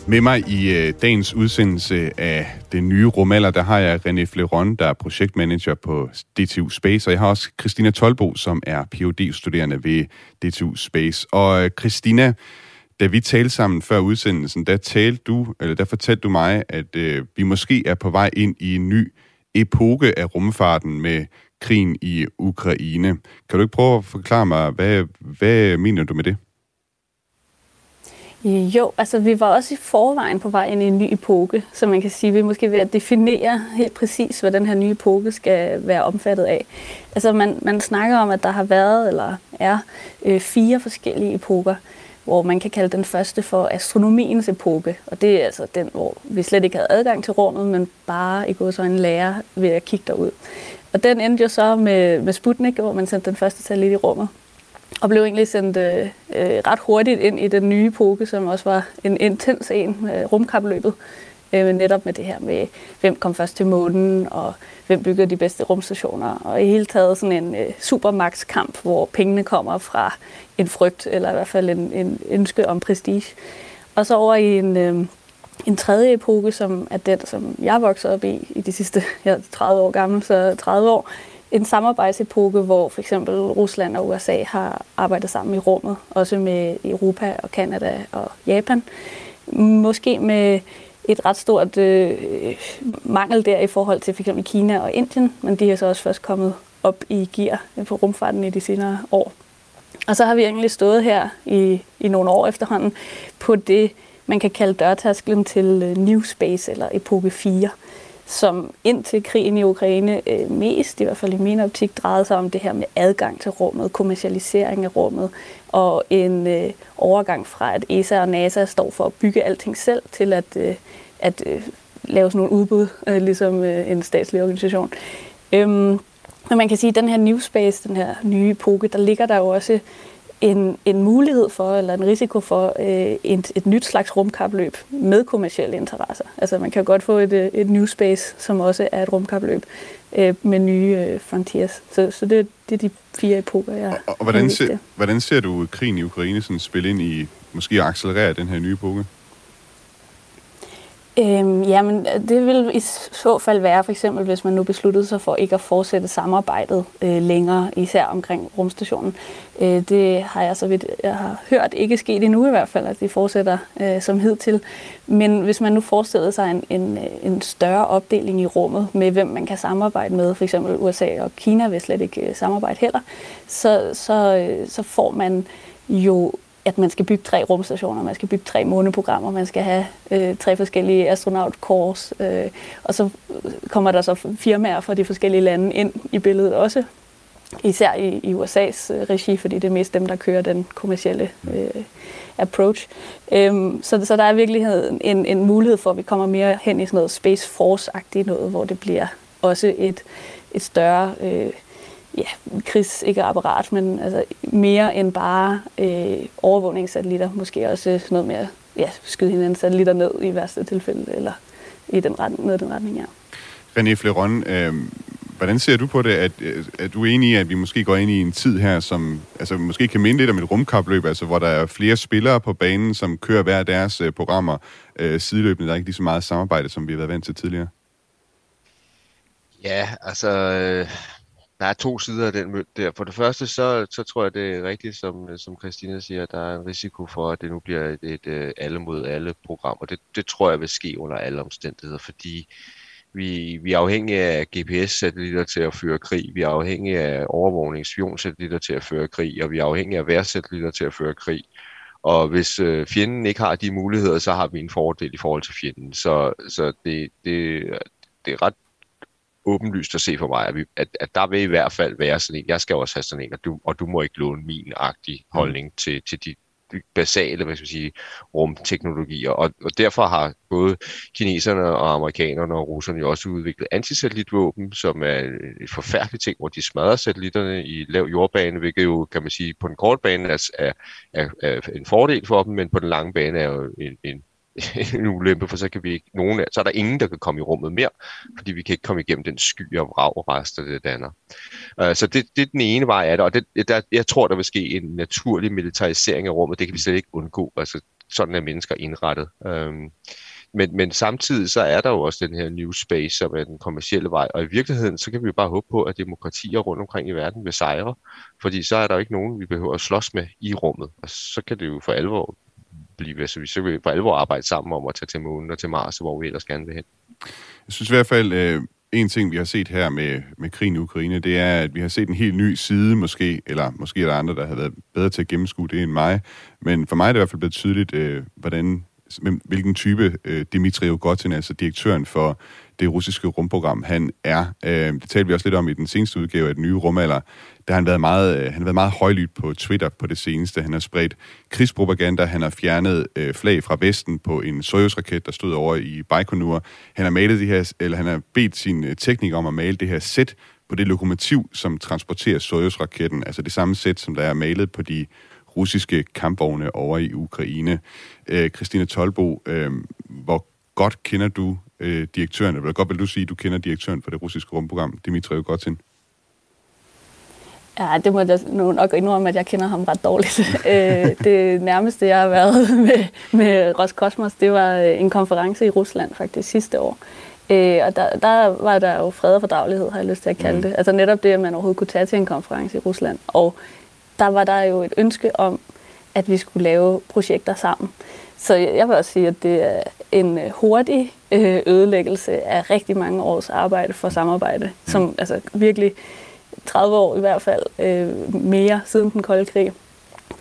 Med mig i øh, dagens udsendelse af det nye rumalder, der har jeg René Fleron, der er projektmanager på DTU Space, og jeg har også Christina Tolbo, som er phd studerende ved DTU Space. Og øh, Christina, da vi talte sammen før udsendelsen, der talte du, eller der fortalte du mig, at øh, vi måske er på vej ind i en ny epoke af rumfarten med krigen i Ukraine. Kan du ikke prøve at forklare mig, hvad, hvad mener du med det? Jo, altså vi var også i forvejen på vej ind i en ny epoke, så man kan sige, at vi måske ved at definere helt præcis, hvad den her nye epoke skal være omfattet af. Altså man, man snakker om, at der har været eller er øh, fire forskellige epoker, hvor man kan kalde den første for astronomiens epoke, og det er altså den, hvor vi slet ikke havde adgang til rummet, men bare i går så en lærer ved at kigge derud. Og den endte jo så med, med Sputnik, hvor man sendte den første satellit i rummet og blev egentlig sendt øh, øh, ret hurtigt ind i den nye epoke, som også var en intens en, øh, rumkapløbet, øh, netop med det her med, hvem kom først til månen, og hvem bygger de bedste rumstationer, og i hele taget sådan en øh, supermax-kamp, hvor pengene kommer fra en frygt, eller i hvert fald en, en ønske om prestige. Og så over i en, øh, en tredje epoke, som er den, som jeg voksede op i i de sidste, jeg er 30 år gammel, så 30 år, en samarbejdsepoke, hvor for eksempel Rusland og USA har arbejdet sammen i rummet, også med Europa og Kanada og Japan. Måske med et ret stort øh, mangel der i forhold til for eksempel Kina og Indien, men de er så også først kommet op i gear på rumfarten i de senere år. Og så har vi egentlig stået her i, i nogle år efterhånden på det, man kan kalde dørtasklen til øh, New Space eller epoke 4 som indtil krigen i Ukraine øh, mest, i hvert fald i min optik, drejede sig om det her med adgang til rummet, kommercialisering af rummet, og en øh, overgang fra, at ESA og NASA står for at bygge alting selv, til at, øh, at øh, lave sådan nogle udbud, øh, ligesom øh, en statslig organisation. Øhm, men man kan sige, at den her New Space, den her nye epoke, der ligger der jo også en, en mulighed for, eller en risiko for øh, et, et nyt slags rumkapløb med kommersielle interesser. Altså man kan godt få et, øh, et new space, som også er et rumkapløb øh, med nye øh, frontiers. Så, så det, det er de fire epoker, jeg Og, og hvordan, ser, hvordan ser du krigen i Ukraine sådan spille ind i, måske accelerere den her nye epoke? Øhm, jamen, det vil i så fald være, for eksempel, hvis man nu besluttede sig for ikke at fortsætte samarbejdet øh, længere, især omkring rumstationen. Øh, det har jeg så vidt jeg har hørt ikke sket endnu i hvert fald, at de fortsætter øh, som hidtil. Men hvis man nu forestillede sig en, en, en større opdeling i rummet med, hvem man kan samarbejde med, for eksempel USA og Kina vil slet ikke øh, samarbejde heller, så, så, øh, så får man jo at man skal bygge tre rumstationer, man skal bygge tre måneprogrammer, man skal have øh, tre forskellige astronaut-kors, øh, og så kommer der så firmaer fra de forskellige lande ind i billedet også, især i, i USA's øh, regi, fordi det er mest dem, der kører den kommercielle øh, approach. Øhm, så, så der er virkelig en, en mulighed for, at vi kommer mere hen i sådan noget Space Force-agtigt noget, hvor det bliver også et, et større... Øh, ja, krigs, ikke apparat, men altså mere end bare øh, overvågningssatellitter. Måske også sådan noget med at ja, skyde hinanden satellitter ned i værste tilfælde, eller i den retning, noget i den retning, ja. René Fleron, øh, hvordan ser du på det, at, at du er enig i, at vi måske går ind i en tid her, som altså, måske kan minde lidt om et rumkapløb, altså hvor der er flere spillere på banen, som kører hver deres øh, programmer øh, sideløbende, der er ikke lige så meget samarbejde, som vi har været vant til tidligere? Ja, altså, øh, der er to sider af den mønt der. For det første, så, så tror jeg, det er rigtigt, som, som Christina siger, at der er en risiko for, at det nu bliver et, et, et alle mod alle program, og det, det tror jeg vil ske under alle omstændigheder, fordi vi, vi er afhængige af GPS-satellitter til at føre krig, vi er afhængige af overvågningsspionsatellitter til at føre krig, og vi er afhængige af værsatellitter til at føre krig. Og hvis øh, fjenden ikke har de muligheder, så har vi en fordel i forhold til fjenden. Så, så det, det, det er ret åbenlyst at se for mig, at, vi, at, at der vil i hvert fald være sådan en, jeg skal også have sådan en, og du, og du må ikke låne min agtig holdning mm. til, til de basale hvad skal jeg sige, rumteknologier. Og, og derfor har både kineserne og amerikanerne og russerne jo også udviklet antisatellitvåben, som er et forfærdeligt ting, hvor de smadrer satellitterne i lav jordbane, hvilket jo, kan man sige, på den korte bane er, er, er, er en fordel for dem, men på den lange bane er jo en, en en ulempe, for så kan vi ikke, nogen, så er der ingen, der kan komme i rummet mere, fordi vi kan ikke komme igennem den sky af vrag og rester, det danner. Uh, øh, så det, det er den ene vej af det, og det, der, jeg tror, der vil ske en naturlig militarisering af rummet, det kan vi slet ikke undgå, altså sådan er mennesker indrettet. Um, men, men samtidig så er der jo også den her new space, som er den kommercielle vej, og i virkeligheden så kan vi jo bare håbe på, at demokratier rundt omkring i verden vil sejre, fordi så er der jo ikke nogen, vi behøver at slås med i rummet, og så kan det jo for alvor blive, så vi så vil for alvor arbejde sammen om at tage til månen og til Mars, hvor vi ellers gerne vil hen. Jeg synes i hvert fald, øh, en ting, vi har set her med, med krigen i Ukraine, det er, at vi har set en helt ny side måske, eller måske er der andre, der har været bedre til at gennemskue det end mig, men for mig er det i hvert fald blevet tydeligt, øh, hvordan, hvilken type øh, Dmitri Rogotin, altså direktøren for det russiske rumprogram, han er. Øh, det talte vi også lidt om i den seneste udgave af den nye rumalder. Der har han været meget, øh, han har været meget højlydt på Twitter på det seneste. Han har spredt krigspropaganda, han har fjernet øh, flag fra Vesten på en Soyuz-raket, der stod over i Baikonur. Han har malet det her, eller han har bedt sin øh, tekniker om at male det her sæt på det lokomotiv, som transporterer Soyuz-raketten, altså det samme sæt, som der er malet på de russiske kampvogne over i Ukraine. Øh, Christine Tolbo, øh, hvor godt kender du øh, direktøren, eller godt vil du sige, at du kender direktøren for det russiske rumprogram, Dimitri Rogotin? Ja, det må jeg nu nok indrømme, at jeg kender ham ret dårligt. Øh, det nærmeste, jeg har været med, med Roskosmos, det var øh, en konference i Rusland faktisk sidste år. Øh, og der, der var der jo fred og fordragelighed, har jeg lyst til at kalde mm. det. Altså netop det, at man overhovedet kunne tage til en konference i Rusland. Og der var der jo et ønske om, at vi skulle lave projekter sammen. Så jeg vil også sige, at det er en øh, hurtig øh, ødelæggelse af rigtig mange års arbejde for samarbejde, som altså virkelig 30 år i hvert fald øh, mere siden den kolde krig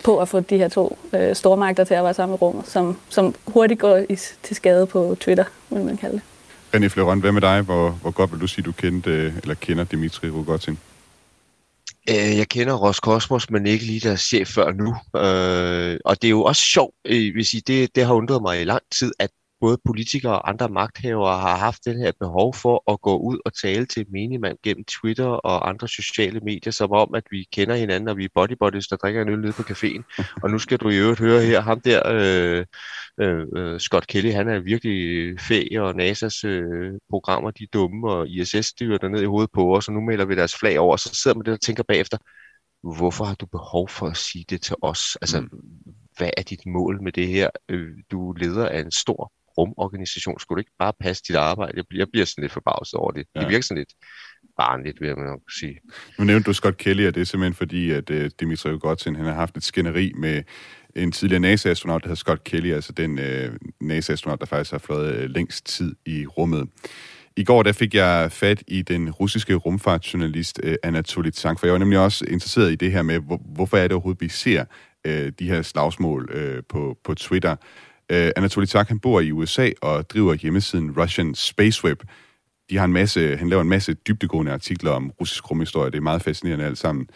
på at få de her to øh, stormagter til at være sammen i rummet, som, som hurtigt går i, til skade på Twitter, vil man kalde det. René Fleuron, hvad med dig? Hvor, hvor godt vil du sige, du kendte, eller kender Dimitri Rogotin? Øh, jeg kender Roskosmos, men ikke lige deres chef før nu. Øh, og det er jo også sjovt, øh, hvis I, det, det har undret mig i lang tid, at både politikere og andre magthavere har haft den her behov for at gå ud og tale til minimand gennem Twitter og andre sociale medier, som om, at vi kender hinanden, og vi er bodybodies, der drikker en øl nede på caféen. Og nu skal du i øvrigt høre her, ham der, øh, øh, Scott Kelly, han er virkelig fæ, og NASA's øh, programmer, de er dumme, og ISS styrer der ned i hovedet på os, og nu melder vi deres flag over, og så sidder man der og tænker bagefter, hvorfor har du behov for at sige det til os? Altså, mm. hvad er dit mål med det her? Øh, du er leder af en stor rumorganisation. Skulle du ikke bare passe dit arbejde? Jeg bliver, jeg bliver sådan lidt forbavset over det. Ja. Det virker sådan lidt barnligt, vil man nok sige. Nu nævnte du Scott Kelly, og det er simpelthen fordi, at uh, Dimitri Rogotin, han har haft et skænderi med en tidligere NASA-astronaut, der hedder Scott Kelly, altså den uh, NASA-astronaut, der faktisk har fløjet uh, længst tid i rummet. I går der fik jeg fat i den russiske rumfartsjournalist uh, Anatoly Tsank, for jeg var nemlig også interesseret i det her med, hvor, hvorfor er det overhovedet, vi ser uh, de her slagsmål uh, på, på Twitter. Øh, uh, Anatoly Tak, han bor i USA og driver hjemmesiden Russian Space Web. De har en masse, han laver en masse dybdegående artikler om russisk rumhistorie. Det er meget fascinerende alt sammen.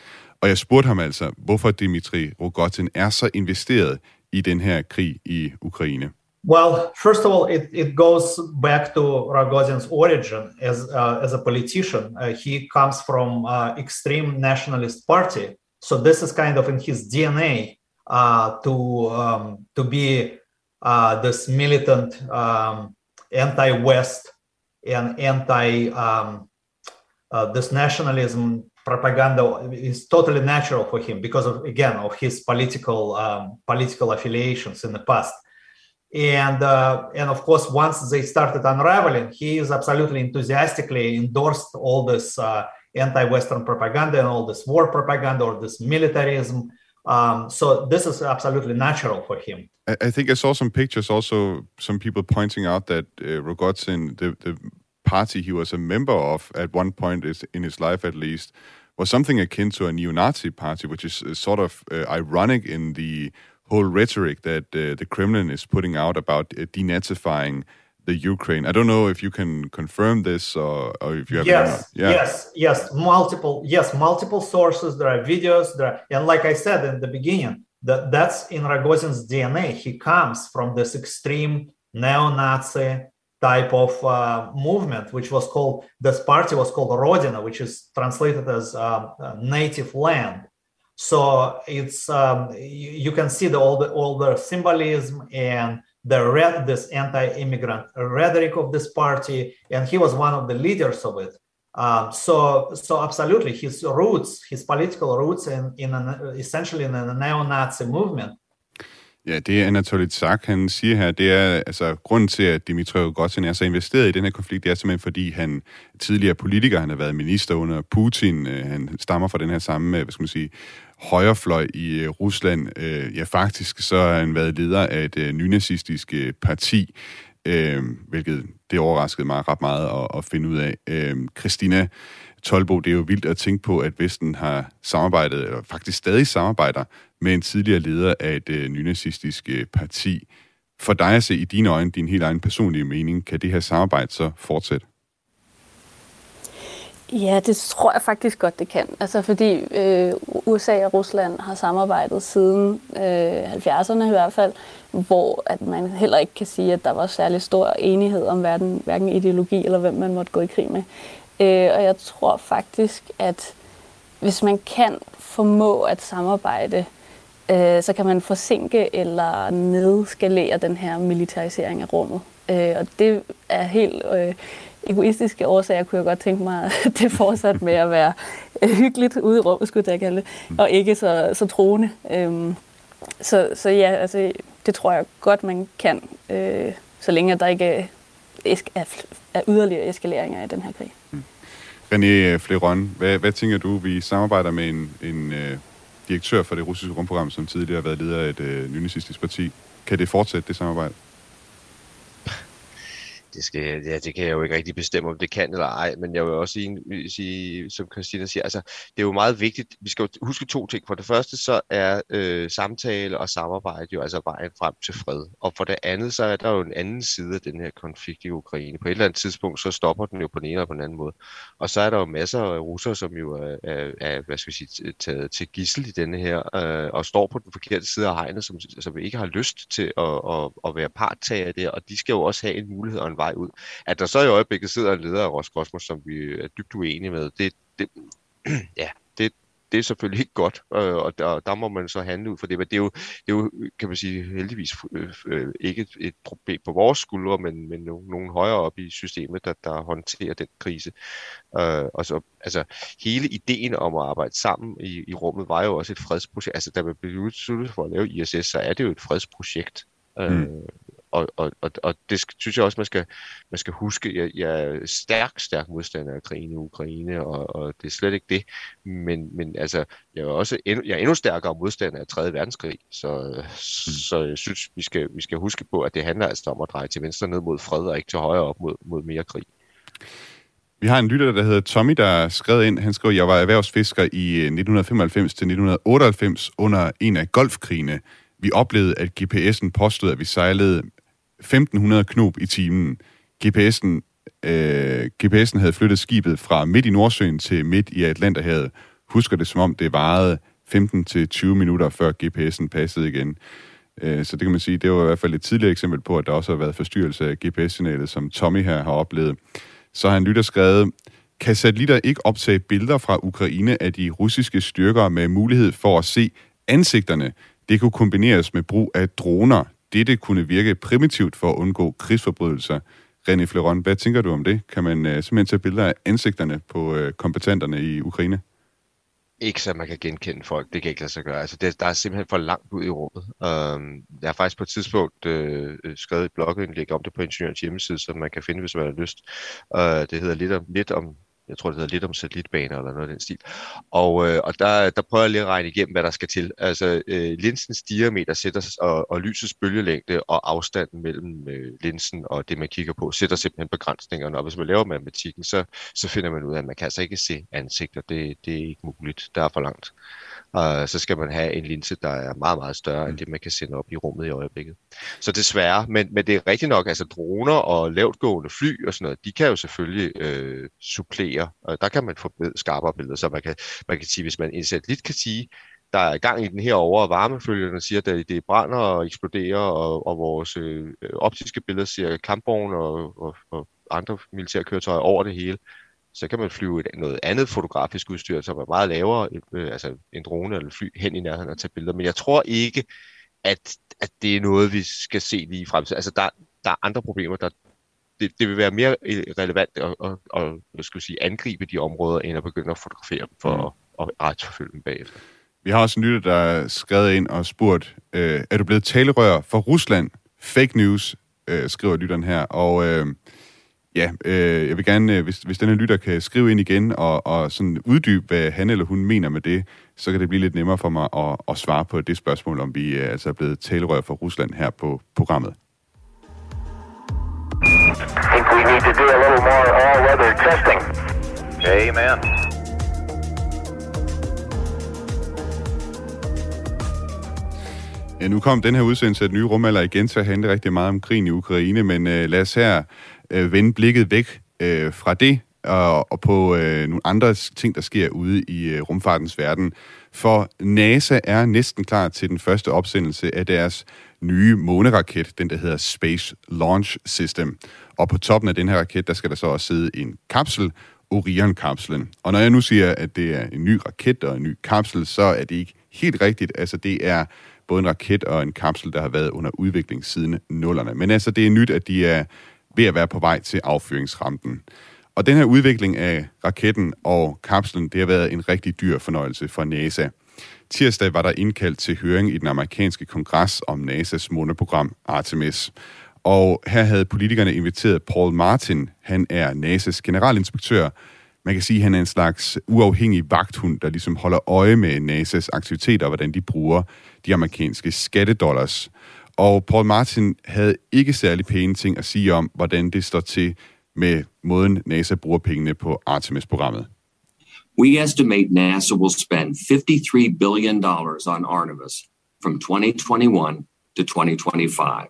Og jeg spurgte ham altså, hvorfor Dimitri Rogotin er så investeret i den her krig i Ukraine. Well, first of all, it, it goes back to Rogozin's origin as, uh, as a politician. Uh, he comes from uh, extreme nationalist party. So this is kind of in his DNA uh, to, um, to be this militant um, anti-West and anti um, uh, this nationalism propaganda is totally natural for him because of again of his political um, political affiliations in the past. And uh, and of course once they started unraveling he is absolutely enthusiastically endorsed all this uh, anti-western propaganda and all this war propaganda or this militarism um, so this is absolutely natural for him. I, think i saw some pictures also some people pointing out that uh, rogozin the, the party he was a member of at one point is in his life at least was something akin to a neo-nazi party which is sort of uh, ironic in the whole rhetoric that uh, the Kremlin is putting out about uh, denazifying the Ukraine. I don't know if you can confirm this or, or if you have. Yes, yeah. yes, yes. Multiple, yes, multiple sources. There are videos. There, are, and like I said in the beginning, that that's in Rogozin's DNA. He comes from this extreme neo-Nazi type of uh, movement, which was called this party was called Rodina, which is translated as uh, native land. So it's um, you, you, can see the all the all the symbolism and the red this anti-immigrant rhetoric of this party, and he was one of the leaders of it. Um, so so absolutely, his roots, his political roots, in in an, essentially in a neo-Nazi movement. Ja, det Anatoly Tsak, han siger her, det er, altså, grunden til, at Dimitri Rogozin er så investeret i den her konflikt, det er simpelthen, fordi han tidligere politiker, han har været minister under Putin, øh, han stammer fra den her samme, øh, hvad skal man sige, højrefløj i øh, Rusland. Øh, ja, faktisk så har han været leder af et øh, nynazistisk øh, parti, øh, hvilket det overraskede mig ret meget at, at finde ud af. Øh, Christina Tolbo, det er jo vildt at tænke på, at Vesten har samarbejdet, eller faktisk stadig samarbejder, med en tidligere leder af et øh, nynazistisk øh, parti. For dig at se i dine øjne, din helt egen personlige mening, kan det her samarbejde så fortsætte? Ja, det tror jeg faktisk godt, det kan. Altså fordi øh, USA og Rusland har samarbejdet siden øh, 70'erne i hvert fald, hvor at man heller ikke kan sige, at der var særlig stor enighed om hverken, hverken ideologi eller hvem man måtte gå i krig med. Øh, og jeg tror faktisk, at hvis man kan formå at samarbejde, øh, Øh, så kan man forsinke eller nedskalere den her militarisering af rummet. Øh, og det er helt øh, egoistiske årsager, kunne jeg godt tænke mig, at det fortsat med at være øh, hyggeligt ude i rummet, skulle jeg kalde det, og ikke så, så troende. Øh, så, så ja, altså, det tror jeg godt, man kan, øh, så længe der ikke er, er, yderligere eskaleringer i den her krig. Mm. René Fleron, hvad, hvad tænker du? Vi samarbejder med en, en øh, direktør for det russiske rumprogram, som tidligere har været leder af et øh, nynazistisk parti. Kan det fortsætte, det samarbejde? Det, skal, ja, det kan jeg jo ikke rigtig bestemme, om det kan eller ej, men jeg vil også sige, sige som Christina siger, altså, det er jo meget vigtigt, vi skal jo huske to ting. For det første, så er øh, samtale og samarbejde jo altså vejen frem til fred. Og for det andet, så er der jo en anden side af den her konflikt i Ukraine. På et eller andet tidspunkt, så stopper den jo på den ene eller på den anden måde. Og så er der jo masser af russere, som jo er, er, er hvad skal vi sige, taget til gissel i denne her, øh, og står på den forkerte side af hegnet, som, som ikke har lyst til at, at, at være parttager der, og de skal jo også have en mulighed og en vej ud. At der så i øjeblikket sidder en leder af Roskosmos, som vi er dybt uenige med, det, det, ja, det, det er selvfølgelig ikke godt, øh, og der, der må man så handle ud for det. Men det er jo, det er jo kan man sige, heldigvis øh, øh, ikke et problem på vores skuldre, men, men nogen højere op i systemet, der, der håndterer den krise. Øh, og så, altså, hele ideen om at arbejde sammen i, i rummet var jo også et fredsprojekt. Altså, da man blev udsluttet for at lave ISS, så er det jo et fredsprojekt. Øh, mm og, og, og, og det synes jeg også, man skal, man skal huske. Jeg, jeg er stærk, stærk modstander af krigen i Ukraine, og, og det er slet ikke det. Men, men altså, jeg er også endnu, jeg er endnu stærkere modstander af 3. verdenskrig, så, mm. så jeg synes, vi skal, vi skal huske på, at det handler altså om at dreje til venstre ned mod fred, og ikke til højre op mod, mod mere krig. Vi har en lytter, der hedder Tommy, der skrev ind. Han skrev, jeg var erhvervsfisker i 1995 til 1998 under en af golfkrigene. Vi oplevede, at GPS'en påstod, at vi sejlede 1500 knop i timen. GPS'en, øh, GPS'en havde flyttet skibet fra midt i Nordsøen til midt i Atlanterhavet. Husker det som om det varede 15-20 minutter, før GPS'en passede igen. Øh, så det kan man sige, det var i hvert fald et tidligere eksempel på, at der også har været forstyrrelse af GPS-signalet, som Tommy her har oplevet. Så har han lytter skrevet, kan satellitter ikke optage billeder fra Ukraine af de russiske styrker med mulighed for at se ansigterne? Det kunne kombineres med brug af droner. Dette kunne virke primitivt for at undgå krigsforbrydelser. René Fleron, hvad tænker du om det? Kan man øh, simpelthen tage billeder af ansigterne på øh, kompetenterne i Ukraine? Ikke så man kan genkende folk, det kan ikke lade sig gøre. Altså, det, der er simpelthen for langt ud i rummet. Um, jeg har faktisk på et tidspunkt øh, øh, skrevet et blogindlæg om det på Ingeniørens hjemmeside, som man kan finde, hvis man har lyst. Øh, det hedder lidt om, lidt om jeg tror, det hedder lidt om satellitbaner eller noget af den stil. Og, øh, og der, der prøver jeg lige at regne igennem, hvad der skal til. Altså, øh, linsens diameter sætter, og, og lysets bølgelængde og afstanden mellem øh, linsen og det, man kigger på, sætter simpelthen begrænsningerne. Og hvis man laver matematikken, så, så finder man ud af, at man kan altså ikke se ansigter. Det, det er ikke muligt. Der er for langt. Og så skal man have en linse, der er meget, meget større end mm. det, man kan sende op i rummet i øjeblikket. Så desværre, men, men det er rigtigt nok, altså droner og lavtgående fly og sådan noget, de kan jo selvfølgelig øh, supplere, og der kan man få skarpere billeder, så man kan, man kan sige, hvis man indsat lidt kan sige, der er gang i den her over, og varmefølgerne siger, at det brænder og eksploderer, og, og vores øh, optiske billeder siger kampvogne og, og, og andre militære køretøjer over det hele så kan man flyve et, noget andet fotografisk udstyr, som er meget lavere, øh, altså en drone eller fly, hen i nærheden og tage billeder. Men jeg tror ikke, at, at det er noget, vi skal se lige frem til. Altså, der, der er andre problemer, der det, det vil være mere relevant at, at, at, at skulle sige, angribe de områder, end at begynde at fotografere dem for mm. at, at retsforfølge dem bagefter. Vi har også en lytter, der er skrevet ind og spurgt, øh, er du blevet talerør for Rusland? Fake news, øh, skriver lytteren her. Og øh, Ja, øh, jeg vil gerne, øh, hvis, hvis denne lytter kan skrive ind igen og, og sådan uddybe, hvad han eller hun mener med det, så kan det blive lidt nemmere for mig at, at svare på det spørgsmål, om vi øh, altså er blevet talerør for Rusland her på programmet. Think we need to do a little more all-weather testing. Amen. Ja, nu kom den her udsendelse af den nye rumalder igen til at handle rigtig meget om krigen i Ukraine, men øh, lad os her øh, vende blikket væk øh, fra det og, og på øh, nogle andre ting, der sker ude i øh, rumfartens verden. For NASA er næsten klar til den første opsendelse af deres nye måneraket, den der hedder Space Launch System. Og på toppen af den her raket, der skal der så også sidde en kapsel, Orion-kapslen. Og når jeg nu siger, at det er en ny raket og en ny kapsel, så er det ikke helt rigtigt. Altså det er både en raket og en kapsel, der har været under udvikling siden nullerne. Men altså det er nyt, at de er ved at være på vej til affyringsrampen. Og den her udvikling af raketten og kapslen, det har været en rigtig dyr fornøjelse for NASA. Tirsdag var der indkaldt til høring i den amerikanske kongres om NASA's måneprogram Artemis. Og her havde politikerne inviteret Paul Martin. Han er NASA's generalinspektør. Man kan sige, at han er en slags uafhængig vagthund, der ligesom holder øje med NASA's aktiviteter og hvordan de bruger de amerikanske skattedollars. Og Paul Martin havde ikke særlig pæne ting at sige om, hvordan det står til med måden NASA bruger pengene på Artemis-programmet. We estimate NASA will spend 53 billion dollars on Artemis from 2021 to 2025.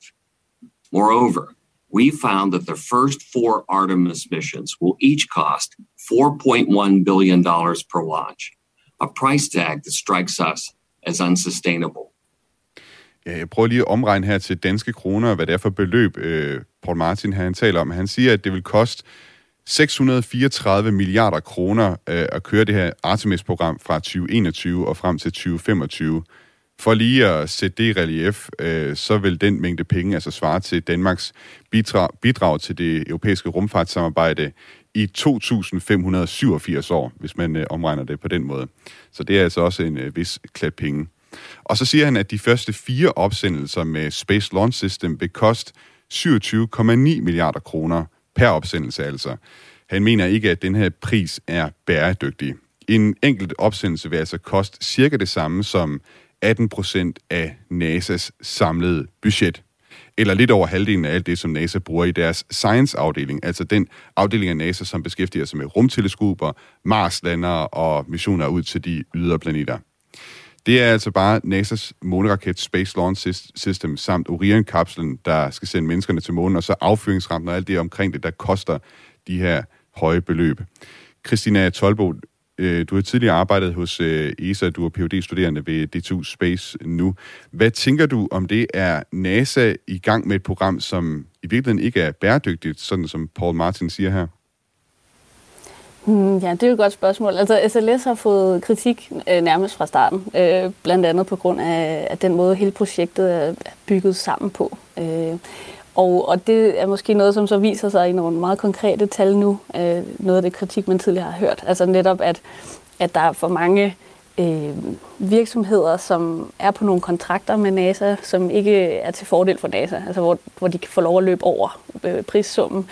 Moreover, we found that the first four Artemis missions will each cost 4.1 billion dollars per launch, a price tag that strikes us as unsustainable. Ja, jeg prøver lige at omregne her til danske kroner, hvad det er for beløb, øh, Paul Martin her, han taler om. Han siger, at det vil koste 634 milliarder kroner øh, at køre det her Artemis-program fra 2021 og frem til 2025. For lige at sætte det i relief, øh, så vil den mængde penge altså svare til Danmarks bidrag, bidrag til det europæiske rumfartssamarbejde i 2.587 år, hvis man øh, omregner det på den måde. Så det er altså også en øh, vis klat penge. Og så siger han, at de første fire opsendelser med Space Launch System vil koste 27,9 milliarder kroner per opsendelse altså. Han mener ikke, at den her pris er bæredygtig. En enkelt opsendelse vil altså koste cirka det samme som 18 procent af NASA's samlede budget. Eller lidt over halvdelen af alt det, som NASA bruger i deres science-afdeling, altså den afdeling af NASA, som beskæftiger sig med rumteleskoper, Marslander og missioner ud til de ydre planeter. Det er altså bare NASA's måneraket Space Launch System samt Orion-kapslen, der skal sende menneskerne til månen, og så affyringsrampen og alt det omkring det, der koster de her høje beløb. Christina Tolbo, øh, du har tidligere arbejdet hos øh, ESA, du er phd studerende ved DTU Space nu. Hvad tænker du om det? Er NASA i gang med et program, som i virkeligheden ikke er bæredygtigt, sådan som Paul Martin siger her? Hmm, ja, det er jo et godt spørgsmål. Altså, SLS har fået kritik øh, nærmest fra starten, øh, blandt andet på grund af, af den måde, hele projektet er bygget sammen på. Øh, Og, og det er måske noget, som så viser sig i nogle meget konkrete tal nu. Øh, noget af det kritik, man tidligere har hørt. Altså netop, at, at der er for mange øh, virksomheder, som er på nogle kontrakter med NASA, som ikke er til fordel for NASA. Altså hvor, hvor de kan få lov at løbe over øh, prissummen.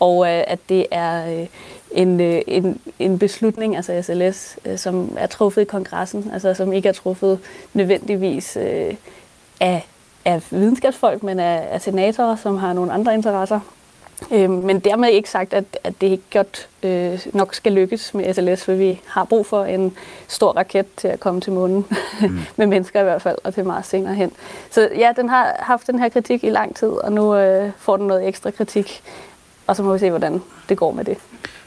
Og øh, at det er øh, en, øh, en, en beslutning, altså SLS, øh, som er truffet i kongressen, altså som ikke er truffet nødvendigvis øh, af af videnskabsfolk, men af, af senatorer, som har nogle andre interesser. Øh, men dermed ikke sagt, at, at det ikke godt øh, nok skal lykkes med SLS, for vi har brug for en stor raket til at komme til månen, mm. med mennesker i hvert fald, og til Mars senere hen. Så ja, den har haft den her kritik i lang tid, og nu øh, får den noget ekstra kritik, og så må vi se, hvordan det går med det.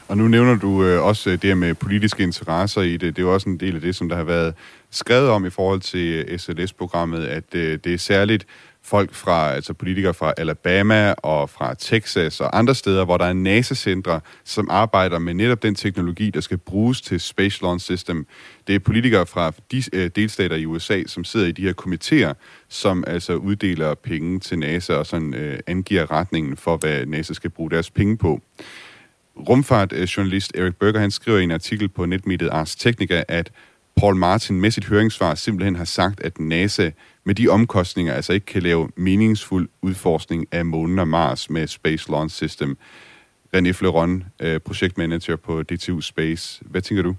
Og nu nævner du øh, også øh, det her med politiske interesser i det. Det er jo også en del af det, som der har været skrevet om i forhold til øh, SLS-programmet, at øh, det er særligt folk fra, altså politikere fra Alabama og fra Texas og andre steder, hvor der er NASA-centre, som arbejder med netop den teknologi, der skal bruges til Space Launch System. Det er politikere fra de øh, delstater i USA, som sidder i de her komitéer, som altså uddeler penge til NASA og sådan øh, angiver retningen for, hvad NASA skal bruge deres penge på. Rumfartjournalist Erik Berger, han skriver i en artikel på netmediet Ars Technica, at Paul Martin med sit høringssvar simpelthen har sagt, at NASA med de omkostninger altså ikke kan lave meningsfuld udforskning af månen og Mars med Space Launch System. René Fleuron, øh, projektmanager på DTU Space. Hvad tænker du?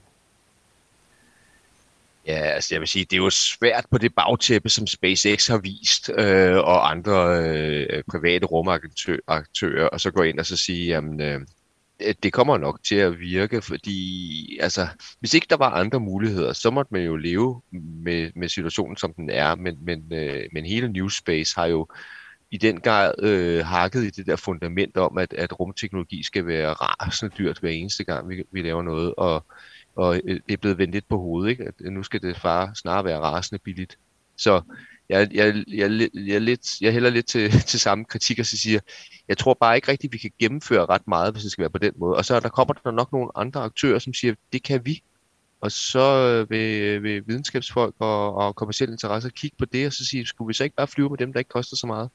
Ja, altså jeg vil sige, det er jo svært på det bagtæppe, som SpaceX har vist, øh, og andre øh, private rumaktører, og så gå ind og så sige, jamen, øh, det kommer nok til at virke, fordi altså, hvis ikke der var andre muligheder, så måtte man jo leve med, med situationen, som den er. Men, men, øh, men hele New Space har jo i den grad øh, hakket i det der fundament om, at, at rumteknologi skal være rasende dyrt hver eneste gang, vi, vi laver noget. Og, og øh, det er blevet vendt lidt på hovedet, ikke? at nu skal det far snarere være rasende billigt. Så jeg, jeg, jeg, jeg, lidt, jeg hælder lidt til, til samme kritik og så siger, jeg tror bare ikke rigtigt, vi kan gennemføre ret meget, hvis det skal være på den måde. Og så der kommer der nok nogle andre aktører, som siger, det kan vi. Og så vil, vil videnskabsfolk og, og kommersielle interesser kigge på det, og så sige, skulle vi så ikke bare flyve med dem, der ikke koster så meget?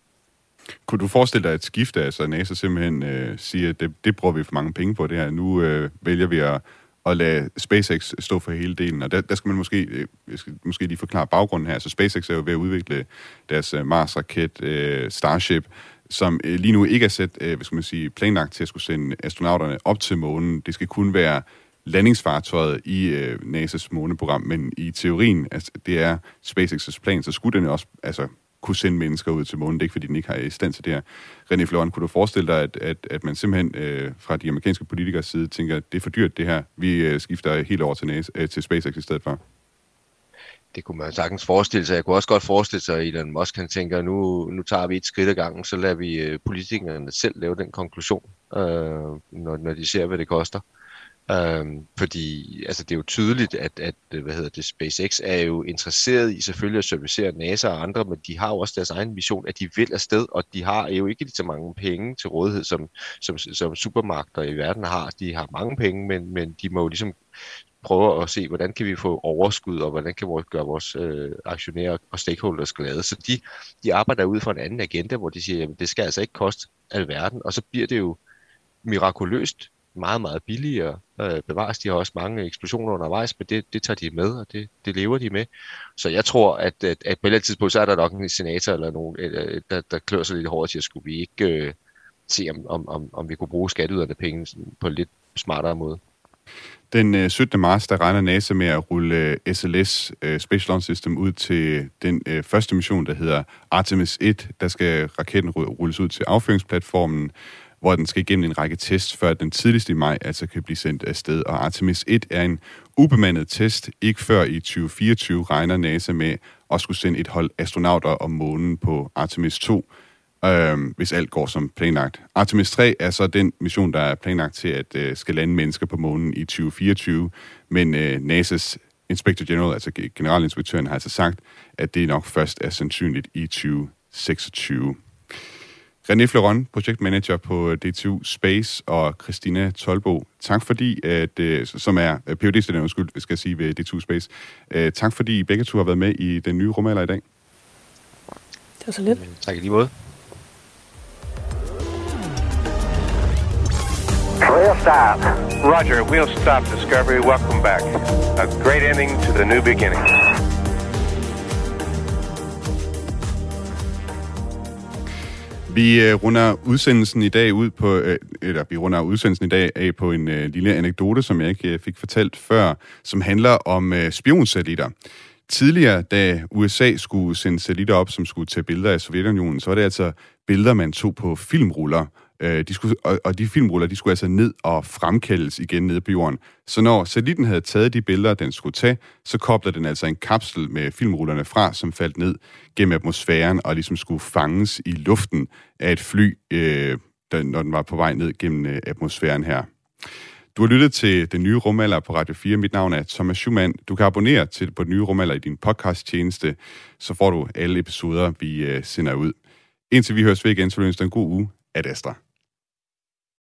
Kunne du forestille dig et skifte, altså NASA simpelthen øh, siger, at det, det bruger vi for mange penge på det her, nu øh, vælger vi at at lade SpaceX stå for hele delen. Og der, der skal man måske, øh, jeg skal måske lige forklare baggrunden her. Så SpaceX er jo ved at udvikle deres øh, Mars-raket øh, Starship, som øh, lige nu ikke er sat, øh, hvad skal man sige, planlagt til at skulle sende astronauterne op til månen. Det skal kun være landingsfartøjet i øh, NASA's måneprogram, men i teorien, altså, det er SpaceX's plan, så skulle den også altså, kunne sende mennesker ud til månen. Det er ikke, fordi den ikke har i stand til det her. René Floren, kunne du forestille dig, at, at, at man simpelthen øh, fra de amerikanske politikers side tænker, at det er for dyrt det her, vi øh, skifter helt over til, NASA, øh, til SpaceX i stedet for? Det kunne man sagtens forestille sig. Jeg kunne også godt forestille sig, at Elon Musk han tænker, nu, nu tager vi et skridt ad gangen, så lader vi øh, politikerne selv lave den konklusion, øh, når, når de ser, hvad det koster. Øhm, fordi altså, det er jo tydeligt, at, at hvad hedder det, SpaceX er jo interesseret i selvfølgelig at servicere NASA og andre, men de har jo også deres egen mission, at de vil afsted, og de har jo ikke så mange penge til rådighed, som, som, som supermagter i verden har. De har mange penge, men, men de må jo ligesom prøve at se, hvordan kan vi få overskud, og hvordan kan vi gøre vores øh, aktionærer og stakeholders glade. Så de, de arbejder ud fra en anden agenda, hvor de siger, at det skal altså ikke koste alverden, og så bliver det jo mirakuløst meget, meget billigere øh, bevares. De har også mange eksplosioner undervejs, men det, det tager de med, og det, det lever de med. Så jeg tror, at, at, at på et eller andet tidspunkt, så er der nok en senator eller nogen, øh, øh, der, der klør sig lidt hårdt til, at skulle vi ikke øh, se, om, om, om, om vi kunne bruge skatteyderne penge på en lidt smartere måde. Den øh, 17. Marts, der regner NASA med at rulle SLS, Space Launch System, ud til den første mission, der hedder Artemis 1. Der skal raketten rulles ud til affyringsplatformen hvor den skal igennem en række tests, før den tidligste i maj altså kan blive sendt afsted. Og Artemis 1 er en ubemandet test. Ikke før i 2024 regner NASA med at skulle sende et hold astronauter om månen på Artemis 2, øh, hvis alt går som planlagt. Artemis 3 er så den mission, der er planlagt til at øh, skal lande mennesker på månen i 2024, men øh, NASA's Inspector General, altså generalinspektøren, har altså sagt, at det nok først er sandsynligt i 2026. René Floron, projektmanager på øh, DTU Space, og Christina Tolbo, tak fordi, at, øh, som er øh, phd studerende undskyld, skal jeg sige, ved DTU Space. Tak fordi I begge to har været med i den nye rumalder i dag. Det var så lidt. Tak i lige måde. We'll stop. Roger, we'll stop Discovery. Welcome back. A great ending to the new beginning. Vi øh, runder udsendelsen i dag ud på, øh, eller vi runder udsendelsen i dag af på en øh, lille anekdote, som jeg ikke øh, fik fortalt før, som handler om øh, spionsatellitter. Tidligere, da USA skulle sende satellitter op, som skulle tage billeder af Sovjetunionen, så var det altså billeder, man tog på filmruller. Øh, de skulle, og, og de filmruller, de skulle altså ned og fremkaldes igen nede på jorden. Så når satellitten havde taget de billeder, den skulle tage, så kobler den altså en kapsel med filmrullerne fra, som faldt ned gennem atmosfæren og ligesom skulle fanges i luften af et fly, øh, der, når den var på vej ned gennem øh, atmosfæren her. Du har lyttet til Den Nye Rumalder på Radio 4. Mit navn er Thomas Schumann. Du kan abonnere til på Den Nye Rumalder i din podcast-tjeneste, så får du alle episoder, vi øh, sender ud. Indtil vi høres ved igen, så vil jeg en god uge. Ad Astra.